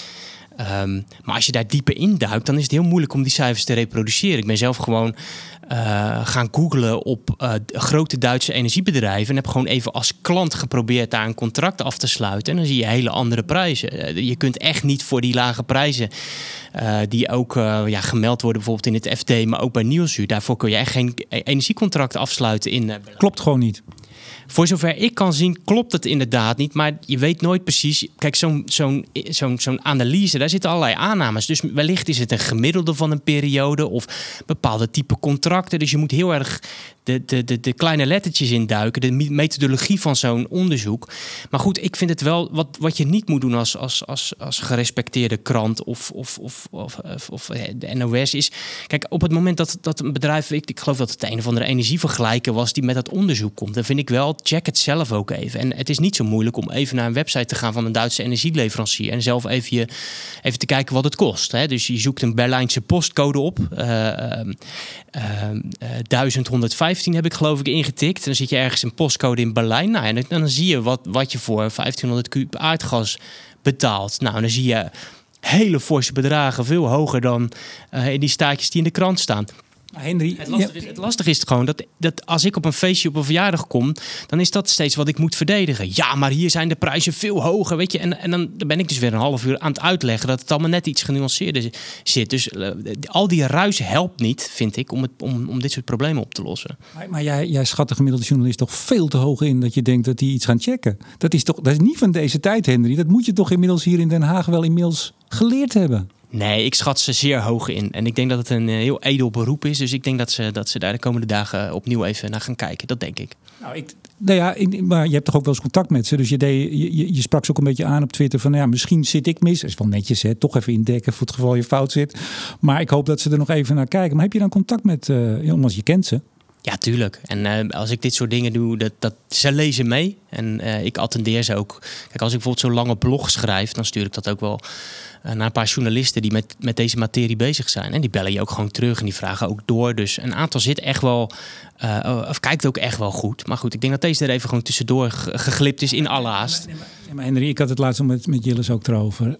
Um, maar als je daar dieper induikt, dan is het heel moeilijk om die cijfers te reproduceren. Ik ben zelf gewoon uh, gaan googlen op uh, grote Duitse energiebedrijven. En heb gewoon even als klant geprobeerd daar een contract af te sluiten. En dan zie je hele andere prijzen. Uh, je kunt echt niet voor die lage prijzen, die ook ja, gemeld worden bijvoorbeeld in het FD, maar ook bij Nieuwsuur. Daarvoor kun je echt geen energiecontract afsluiten in. Klopt gewoon niet. Voor zover ik kan zien, klopt het inderdaad niet. Maar je weet nooit precies. Kijk, zo'n zo'n zo'n zo'n analyse, daar zitten allerlei aannames. Dus wellicht is het een gemiddelde van een periode of bepaalde type contracten. Dus je moet heel erg de, de, de, de kleine lettertjes induiken, de methodologie van zo'n onderzoek. Maar goed, ik vind het wel wat, wat je niet moet doen als, als, als, als gerespecteerde krant of, of, of, of, of, de NOS is. Kijk, op het moment dat, dat een bedrijf, ik, ik geloof dat het een of andere energievergelijker was die met dat onderzoek komt, dan vind ik wel, check het zelf ook even. En het is niet zo moeilijk om even naar een website te gaan van een Duitse energieleverancier en zelf even, je, even te kijken wat het kost. Hè. Dus je zoekt een Berlijnse postcode op, uh, uh, 1115 heb ik geloof ik ingetikt. Dan zit je ergens een postcode in Berlijn. Nou, en dan, zie je wat, wat je voor 1500 kub aardgas betaalt. Nou, dan zie je hele forse bedragen, veel hoger dan uh, in die staatjes die in de krant staan. Henry, het, lastige is, het lastige is gewoon dat, dat als ik op een feestje op een verjaardag kom, dan is dat steeds wat ik moet verdedigen. Ja, maar hier zijn de prijzen veel hoger, weet je. En, en dan, dan ben ik dus weer een half uur aan het uitleggen dat het allemaal net iets genuanceerder zit. Dus uh, al die ruis helpt niet, vind ik, om, het, om, om dit soort problemen op te lossen. Maar, maar jij, jij schat de gemiddelde journalist toch veel te hoog in dat je denkt dat die iets gaan checken. Dat is toch dat is niet van deze tijd, Henry. Dat moet je toch inmiddels hier in Den Haag wel inmiddels geleerd hebben. Nee, ik schat ze zeer hoog in. En ik denk dat het een eh, heel edel beroep is. Dus ik denk dat ze, dat ze daar de komende dagen opnieuw even naar gaan kijken. Dat denk ik. Nou, ik, nou ja, maar je hebt toch ook wel eens contact met ze. Dus je, deed, je, je sprak ze ook een beetje aan op Twitter van... Nou ja, misschien zit ik mis. Dat is wel netjes, hè. Toch even indekken voor het geval je fout zit. Maar ik hoop dat ze er nog even naar kijken. Maar heb je dan contact met... Uh, jongens, je kent ze. Ja, tuurlijk. En uh, als ik dit soort dingen doe, dat, dat, ze lezen mee. En uh, ik attendeer ze ook. Kijk, als ik bijvoorbeeld zo'n lange blog schrijf, dan stuur ik dat ook wel uh, naar een paar journalisten die met, met deze materie bezig zijn. En die bellen je ook gewoon terug en die vragen ook door. Dus een aantal zit echt wel, of kijkt ook echt wel goed. Maar goed, ik denk dat deze er even gewoon tussendoor geglipt is in alle haast. Nee, maar, maar Henry, ik had het laatst met, met Jillis ook erover.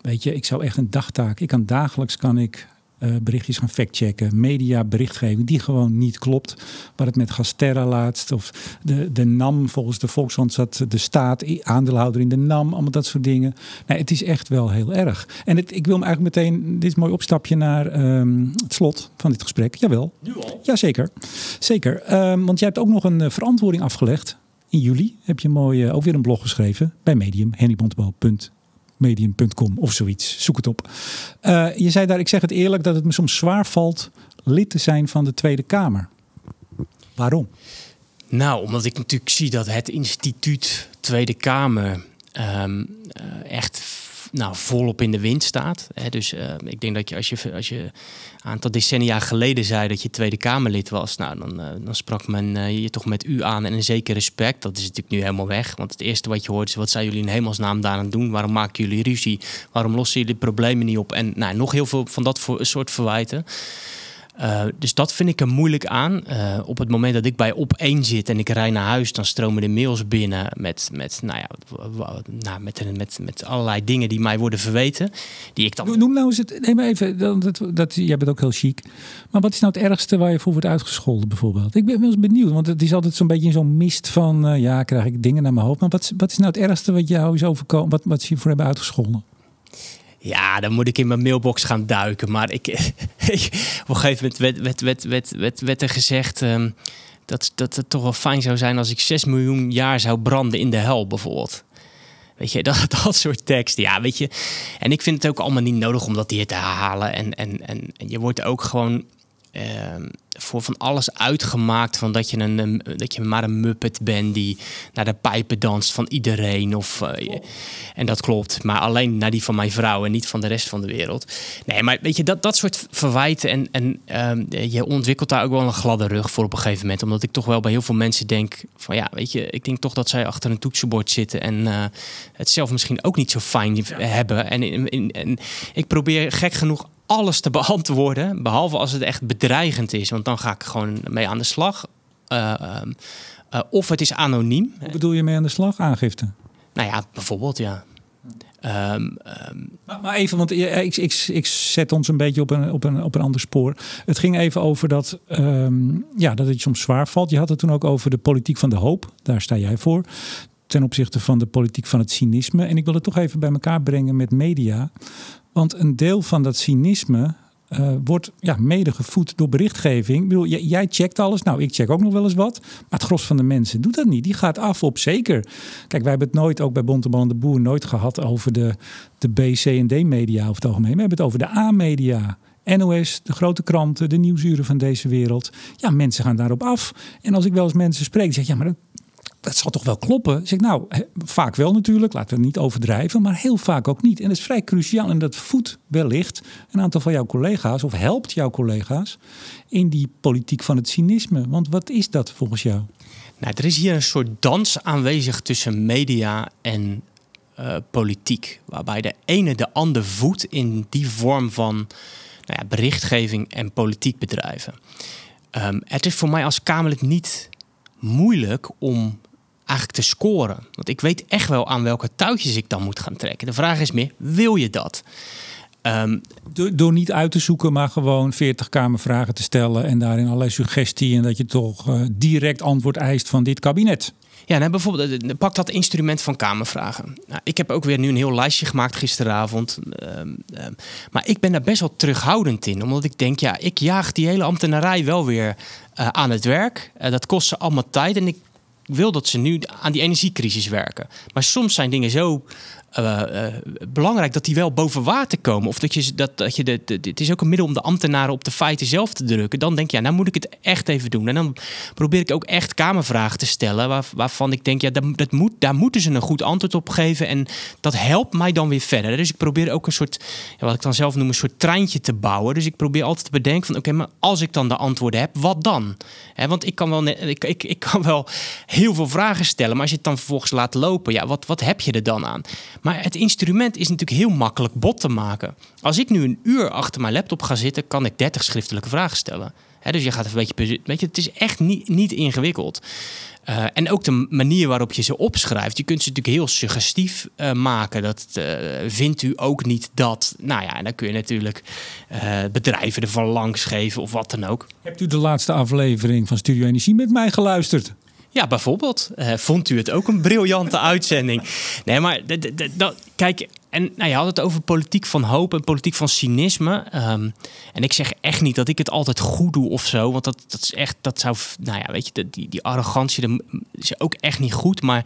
weet je, ik zou echt een dagtaak. Ik kan dagelijks kan ik uh, berichtjes gaan factchecken. Media berichtgeving die gewoon niet klopt. Waar het met Gasterra laatst. Of de, de NAM, volgens de Volkskrant zat de staat aandeelhouder in de NAM. Allemaal dat soort dingen. Nee, het is echt wel heel erg. En het, ik wil hem eigenlijk meteen, dit is een mooi opstapje naar um, het slot van dit gesprek. Jawel. Nu al? Jazeker. Zeker. Um, want jij hebt ook nog een uh, verantwoording afgelegd. In juli heb je mooi uh, ook weer een blog geschreven bij Medium, hennybontebal.medium.com of zoiets. Zoek het op. Uh, je zei daar, ik zeg het eerlijk, dat het me soms zwaar valt lid te zijn van de Tweede Kamer. Waarom? Nou, omdat ik natuurlijk zie dat het instituut Tweede Kamer um, echt nou, volop in de wind staat. Dus uh, ik denk dat je als, je als je een aantal decennia geleden zei dat je Tweede Kamerlid was, nou, dan, uh, dan sprak men uh, je toch met u aan en een zeker respect. Dat is natuurlijk nu helemaal weg. Want het eerste wat je hoort is: wat zijn jullie in hemelsnaam daar aan doen? Waarom maken jullie ruzie? Waarom lossen jullie problemen niet op? En nou, nog heel veel van dat voor, soort verwijten. Uh, dus dat vind ik er moeilijk aan. Uh, op het moment dat ik bij op één zit en ik rij naar huis, dan stromen de mails binnen met, met, nou ja, nou, met, met, met allerlei dingen die mij worden verweten. Die ik dan... Noem nou eens het. Neem even. Dat, dat, jij bent ook heel chic. Maar wat is nou het ergste waar je voor wordt uitgescholden, bijvoorbeeld? Ik ben wel eens benieuwd, want het is altijd zo'n beetje zo'n mist van. Uh, ja, krijg ik dingen naar mijn hoofd. Maar wat, wat is nou het ergste wat jou is overkomen? Wat, wat ze je voor hebben uitgescholden? Ja, dan moet ik in mijn mailbox gaan duiken. Maar ik, *laughs* op een gegeven moment werd, werd, werd, werd, werd, er gezegd um, dat, dat het toch wel fijn zou zijn als ik 6 miljoen jaar zou branden in de hel, bijvoorbeeld. Weet je, *laughs* dat, dat soort teksten. Ja, weet je. En ik vind het ook allemaal niet nodig om dat hier te herhalen. En, en, en je wordt ook gewoon. Uh, voor van alles uitgemaakt van dat je, een, dat je maar een muppet bent die naar de pijpen danst van iedereen. Of, uh, en dat klopt, maar alleen naar die van mijn vrouw en niet van de rest van de wereld. Nee, maar weet je, dat, dat soort verwijten en, en uh, je ontwikkelt daar ook wel een gladde rug voor op een gegeven moment. Omdat ik toch wel bij heel veel mensen denk van ja, weet je, ik denk toch dat zij achter een toetsenbord zitten en uh, het zelf misschien ook niet zo fijn hebben. En, en, en ik probeer gek genoeg alles te beantwoorden. Behalve als het echt bedreigend is. Want dan ga ik gewoon mee aan de slag. Uh, uh, of het is anoniem. Hoe bedoel je mee aan de slag? Aangifte? Nou ja, bijvoorbeeld ja. Um, um, maar, even, want ik, ik, ik zet ons een beetje op een, op, een, op een ander spoor. Het ging even over dat, um, ja, dat het soms zwaar valt. Je had het toen ook over de politiek van de hoop. Daar sta jij voor. Ten opzichte van de politiek van het cynisme. En ik wil het toch even bij elkaar brengen met media. Want een deel van dat cynisme uh, wordt ja, mede gevoed door berichtgeving. Ik bedoel, jij checkt alles. Nou, ik check ook nog wel eens wat. Maar het gros van de mensen doet dat niet. Die gaat af op zeker. Kijk, wij hebben het nooit, ook bij Bontebal en de Boer, nooit gehad over de, de B, C en D media over het algemeen. We hebben het over de A-media. NOS, de grote kranten, de nieuwsuren van deze wereld. Ja, mensen gaan daarop af. En als ik wel eens mensen spreek, zeg ik, ja, maar dat dat zal toch wel kloppen? Zeg ik, nou, vaak wel natuurlijk, laten we het niet overdrijven, maar heel vaak ook niet. En dat is vrij cruciaal en dat voedt wellicht een aantal van jouw collega's, of helpt jouw collega's, in die politiek van het cynisme. Want wat is dat volgens jou? Nou, er is hier een soort dans aanwezig tussen media en uh, politiek, waarbij de ene de ander voedt in die vorm van nou ja, berichtgeving en politiek bedrijven. Um, het is voor mij als Kamerlid niet moeilijk om eigenlijk te scoren. Want ik weet echt wel aan welke touwtjes ik dan moet gaan trekken. De vraag is meer, wil je dat? Um, door, door, niet uit te zoeken, maar gewoon 40 kamervragen te stellen en daarin allerlei suggestie en dat je toch uh, direct antwoord eist van dit kabinet. Ja, nou, bijvoorbeeld, eh, pak dat instrument van Kamervragen. Nou, ik heb ook weer nu een heel lijstje gemaakt gisteravond. Um, um, maar ik ben daar best wel terughoudend in. Omdat ik denk, ja, ik jaag die hele ambtenarij wel weer uh, aan het werk. Uh, dat kost ze allemaal tijd. En ik wil dat ze nu aan die energiecrisis werken. Maar soms zijn dingen zo uh, uh, belangrijk dat die wel boven water komen. Of dat je dat, dat je de, het is ook een middel om de ambtenaren op de feiten zelf te drukken. Dan denk je, ja, nou moet ik het echt even doen. En dan probeer ik ook echt kamervragen te stellen. Waar, waarvan ik denk, ja, dat, dat moet, daar moeten ze een goed antwoord op geven. En dat helpt mij dan weer verder. Dus ik probeer ook een soort, ja, wat ik dan zelf noem, een soort treintje te bouwen. Dus ik probeer altijd te bedenken van, oké, maar als ik dan de antwoorden heb, wat dan? Want ik kan, wel, ik, ik kan wel heel veel vragen stellen. Maar als je het dan vervolgens laat lopen, ja, wat, wat heb je er dan aan? Maar het instrument is natuurlijk heel makkelijk bot te maken. Als ik nu een uur achter mijn laptop ga zitten, kan ik 30 schriftelijke vragen stellen. dus je gaat even een beetje... Weet je, het is echt niet, niet ingewikkeld. Uh, en ook de manier waarop je ze opschrijft. Je kunt ze natuurlijk heel suggestief uh, maken. Dat uh, vindt u ook niet dat. Nou ja, en dan kun je natuurlijk bedrijven ervan langs geven of wat dan ook. Hebt u de laatste aflevering van Studio Energie met mij geluisterd? Ja, bijvoorbeeld. vond u het ook een briljante *laughs* uitzending? Nee, maar dat, kijk, en nou, je had het over politiek van hoop en politiek van cynisme. Um, en ik zeg echt niet dat ik het altijd goed doe of zo. Want dat, dat is echt, dat zou, nou ja, weet je, die, die arrogantie is ook echt niet goed. Maar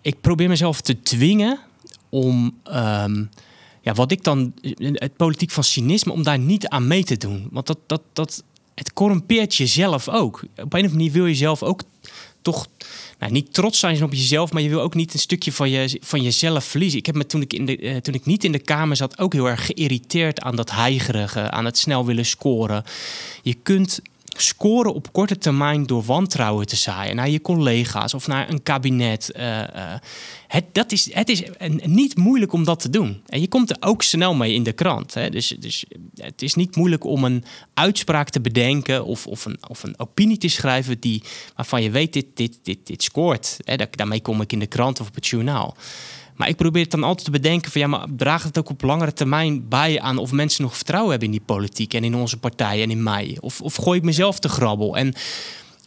ik probeer mezelf te dwingen om, um, ja, wat ik dan, het politiek van cynisme, om daar niet aan mee te doen. Want dat, dat, dat, het corrumpeert jezelf ook. Op een of andere manier wil je zelf ook toch nou, niet trots zijn op jezelf, maar je wil ook niet een stukje van, je, van jezelf verliezen. Ik heb me toen ik, in de, uh, toen ik niet in de kamer zat ook heel erg geïrriteerd aan dat heigerige, aan het snel willen scoren. Je kunt scoren op korte termijn door wantrouwen te zaaien naar je collega's of naar een kabinet. Uh, uh, het, dat is, het is niet moeilijk om dat te doen. En je komt er ook snel mee in de krant. Hè? Dus, dus het is niet moeilijk om een uitspraak te bedenken of, of, een, of een opinie te schrijven die, waarvan je weet, dit, dit, dit, dit scoort. Hè? Daarmee kom ik in de krant of op het journaal. Maar ik probeer het dan altijd te bedenken van ja, maar draagt het ook op langere termijn bij aan of mensen nog vertrouwen hebben in die politiek en in onze partij en in mij? Of, of gooi ik mezelf te grabbel? En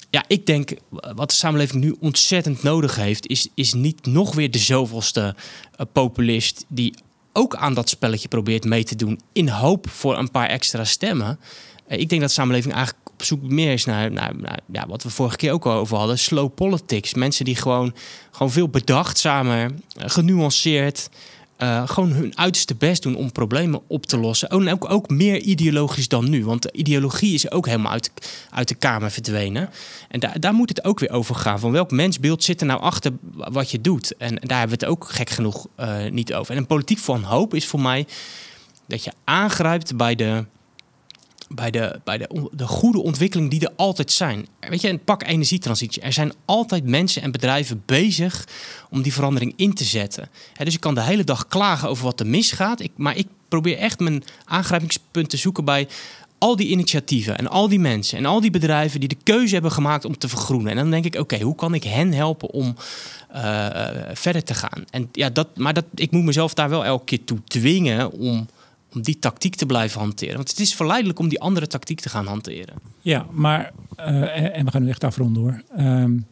ja, ik denk wat de samenleving nu ontzettend nodig heeft, is, is niet nog weer de zoveelste uh, populist die ook aan dat spelletje probeert mee te doen in hoop voor een paar extra stemmen. Uh, ik denk dat de samenleving eigenlijk zoek meer is naar, naar, ja, wat we vorige keer ook al over hadden, slow politics. Mensen die gewoon, gewoon veel bedachtzamer, uh, genuanceerd, uh, gewoon hun uiterste best doen om problemen op te lossen. En ook, ook meer ideologisch dan nu. Want de ideologie is ook helemaal uit, uit de Kamer verdwenen. En daar daar moet het ook weer over gaan. Van welk mensbeeld zit er nou achter wat je doet? En daar hebben we het ook gek genoeg uh, niet over. En een politiek van hoop is voor mij dat je aangrijpt bij de bij, de, bij de, de goede ontwikkeling die er altijd zijn. Weet je, een pak energietransitie. Er zijn altijd mensen en bedrijven bezig om die verandering in te zetten. dus ik kan de hele dag klagen over wat er misgaat. Ik, maar ik probeer echt mijn aangrijpingspunt te zoeken bij al die initiatieven en al die mensen en al die bedrijven die de keuze hebben gemaakt om te vergroenen. En dan denk ik, oké, hoe kan ik hen helpen om uh, verder te gaan? En ja, dat, maar dat, ik moet mezelf daar wel elke keer toe dwingen om om die tactiek te blijven hanteren. Want het is verleidelijk om die andere tactiek te gaan hanteren. Ja, maar, uh, en we gaan nu echt afronden hoor. Um,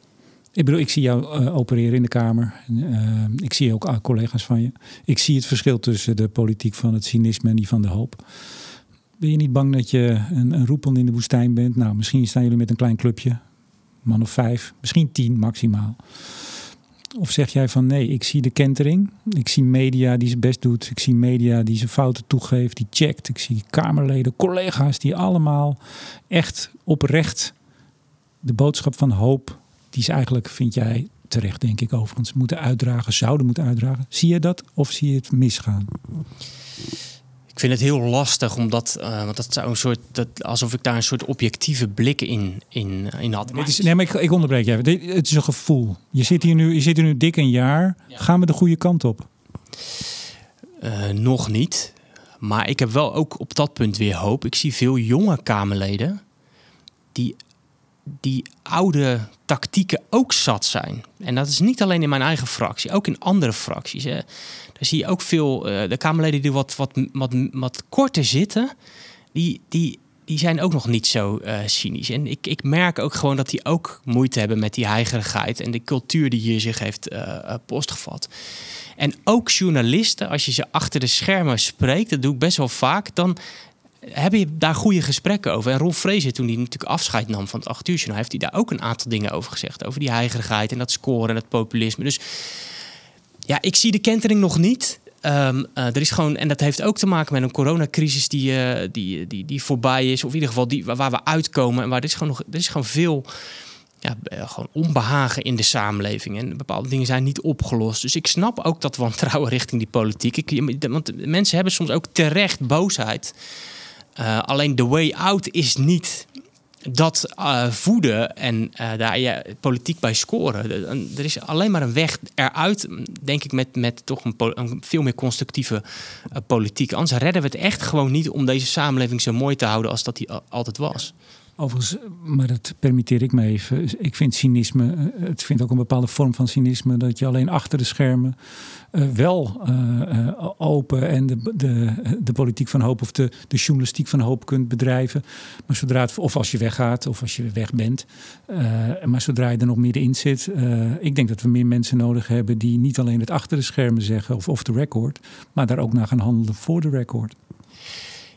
ik bedoel, ik zie jou uh, opereren in de Kamer. Uh, ik zie ook collega's van je. Ik zie het verschil tussen de politiek van het cynisme en die van de hoop. Ben je niet bang dat je een, een in de woestijn bent? Nou, misschien staan jullie met een klein clubje. Man of vijf, misschien tien maximaal. Of zeg jij van nee, ik zie de kentering. Ik zie media die zijn best doet. Ik zie media die zijn fouten toegeeft, die checkt. Ik zie Kamerleden, collega's die allemaal echt oprecht de boodschap van hoop, die ze eigenlijk, vind jij terecht denk ik overigens, moeten uitdragen, zouden moeten uitdragen. Zie je dat of zie je het misgaan? Ik vind het heel lastig, omdat uh, want dat zou een soort, dat, alsof ik daar een soort objectieve blik in, in, in had. Maar... is, nee, maar ik, ik onderbreek je even. Het is een gevoel. Je zit hier nu, je zit hier nu dik een jaar. Gaan we de goede kant op? Uh, nog niet. Maar ik heb wel ook op dat punt weer hoop. Ik zie veel jonge Kamerleden die, die oude tactieken ook zat zijn. En dat is niet alleen in mijn eigen fractie, ook in andere fracties. Hè zie je ook veel, uh, de Kamerleden die wat, wat, wat, wat korter zitten, die, die, die zijn ook nog niet zo uh, cynisch. En ik, ik merk ook gewoon dat die ook moeite hebben met die heigerigheid en de cultuur die hier zich heeft uh, postgevat. En ook journalisten, als je ze achter de schermen spreekt, dat doe ik best wel vaak, dan heb je daar goede gesprekken over. En Ron Fraser, toen hij natuurlijk afscheid nam van het 8 uur heeft hij daar ook een aantal dingen over gezegd. Over die heigerigheid en dat scoren en dat populisme. Dus ja, ik zie de kentering nog niet. Um, uh, er is gewoon, en dat heeft ook te maken met een coronacrisis die, uh, die, die, die voorbij is. Of in ieder geval die, waar we uitkomen. En waar er is gewoon, nog, er is gewoon veel ja, eh, gewoon onbehagen in de samenleving. En bepaalde dingen zijn niet opgelost. Dus ik snap ook dat wantrouwen richting die politiek. Ik, want mensen hebben soms ook terecht boosheid. Alleen de way out is niet dat uh, voeden en uh, daar je politiek bij scoren. Er is alleen maar een weg eruit, denk ik, met, met toch een, veel meer constructieve uh, politiek. Anders redden we het echt gewoon niet om deze samenleving zo mooi te houden als dat die altijd was. Overigens, maar dat permitteer ik me even. Ik vind cynisme, eh, het vindt ook een bepaalde vorm van cynisme dat je alleen achter de schermen uh, wel uh, open en de, de, de politiek van hoop of de, de journalistiek van hoop kunt bedrijven. Maar zodra het, of als je weggaat of als je weg bent, maar zodra je er nog middenin zit, ik denk dat we meer mensen nodig hebben die niet alleen het achter de schermen zeggen of off the record, maar daar ook naar gaan handelen voor de record.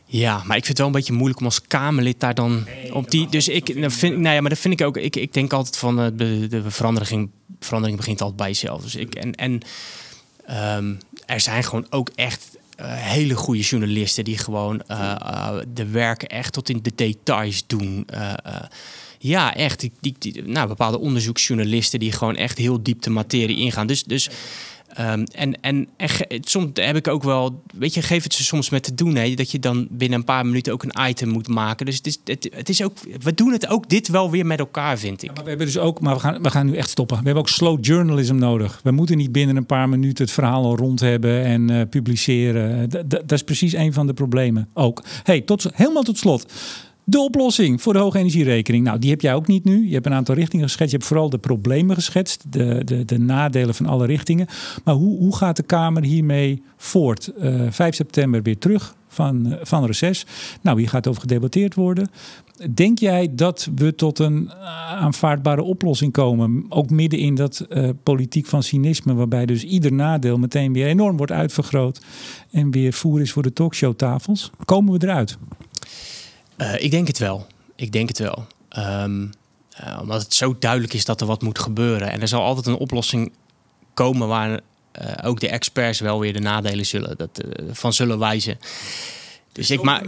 Ja, maar ik vind het wel een beetje moeilijk om als Kamerlid daar dan op die. Dus ik vind, nou ja, maar dat vind ik ook. Ik, ik denk altijd van de, de verandering, verandering begint altijd bij jezelf. Dus ik en en Ehm, er zijn gewoon ook echt uh, hele goede journalisten die gewoon uh, de werken echt tot in de details doen. ja, echt. Die, die, nou, bepaalde onderzoeksjournalisten die gewoon echt heel diep de materie ingaan. Dus, dus Ehm, en, en, soms heb ik ook wel, weet je, geef het ze soms met te doen, hè, dat je dan binnen een paar minuten ook een item moet maken. Dus het is, het, is ook, we doen het ook dit wel weer met elkaar, vind ik. maar we hebben dus ook, maar we gaan, we gaan nu echt stoppen. We hebben ook slow journalism nodig. We moeten niet binnen een paar minuten het verhaal al rond hebben en uh, publiceren. Dat is precies een van de problemen ook. Hey, tot, helemaal tot slot. De oplossing voor de hoge energierekening. Nou, die heb jij ook niet nu. Je hebt een aantal richtingen geschetst. Je hebt vooral de problemen geschetst, de, de, de nadelen van alle richtingen. Maar hoe, hoe gaat de Kamer hiermee voort? Uh, eh, 5 september weer terug van, uh, van reces. Nou, hier gaat over gedebatteerd worden. Denk jij dat we tot een aanvaardbare oplossing komen? Ook midden in dat politiek van cynisme, waarbij dus ieder nadeel meteen weer enorm wordt uitvergroot en weer voer is voor de talkshowtafels. Komen we eruit? Uh, ik denk het wel. Ik denk het wel. Um, uh, omdat het zo duidelijk is dat er wat moet gebeuren. En er zal altijd een oplossing komen waar uh, ook de experts wel weer de nadelen zullen, dat, van zullen wijzen. Dus ik maak.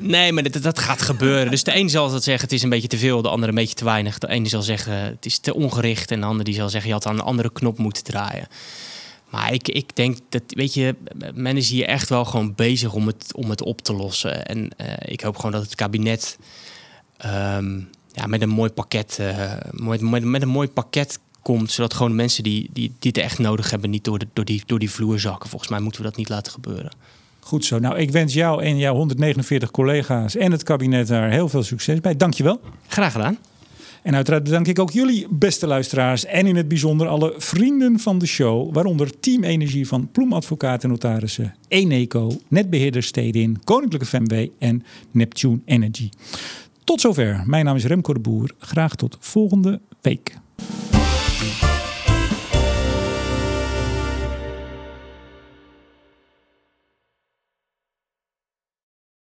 Nee, maar dat, dat gaat gebeuren. Dus de een zal dat zeggen: het is een beetje te veel, de andere een beetje te weinig. De ene zal zeggen: het is te ongericht. En de ander die zal zeggen: je had aan een andere knop moeten draaien. Maar ik, ik denk dat, weet je, men is hier echt wel gewoon bezig om het, om het op te lossen. En uh, ik hoop gewoon dat het kabinet um, ja, met een mooi pakket, uh, met, met, met, een mooi pakket komt. Zodat gewoon mensen die, die, die het echt nodig hebben, niet door, de, door, die, door die vloer zakken. Volgens mij moeten we dat niet laten gebeuren. Goed zo. Nou, ik wens jou en jouw 149 collega's en het kabinet daar heel veel succes bij. Dankjewel. Graag gedaan. En uiteraard bedank ik ook jullie beste luisteraars en in het bijzonder alle vrienden van de show, waaronder Team Energie van Ploemadvocaten en Notarissen, Eneco, Netbeheerder Stedin, Koninklijke FMW en Neptune Energy. Tot zover. Mijn naam is Remco de Boer. Graag tot volgende week.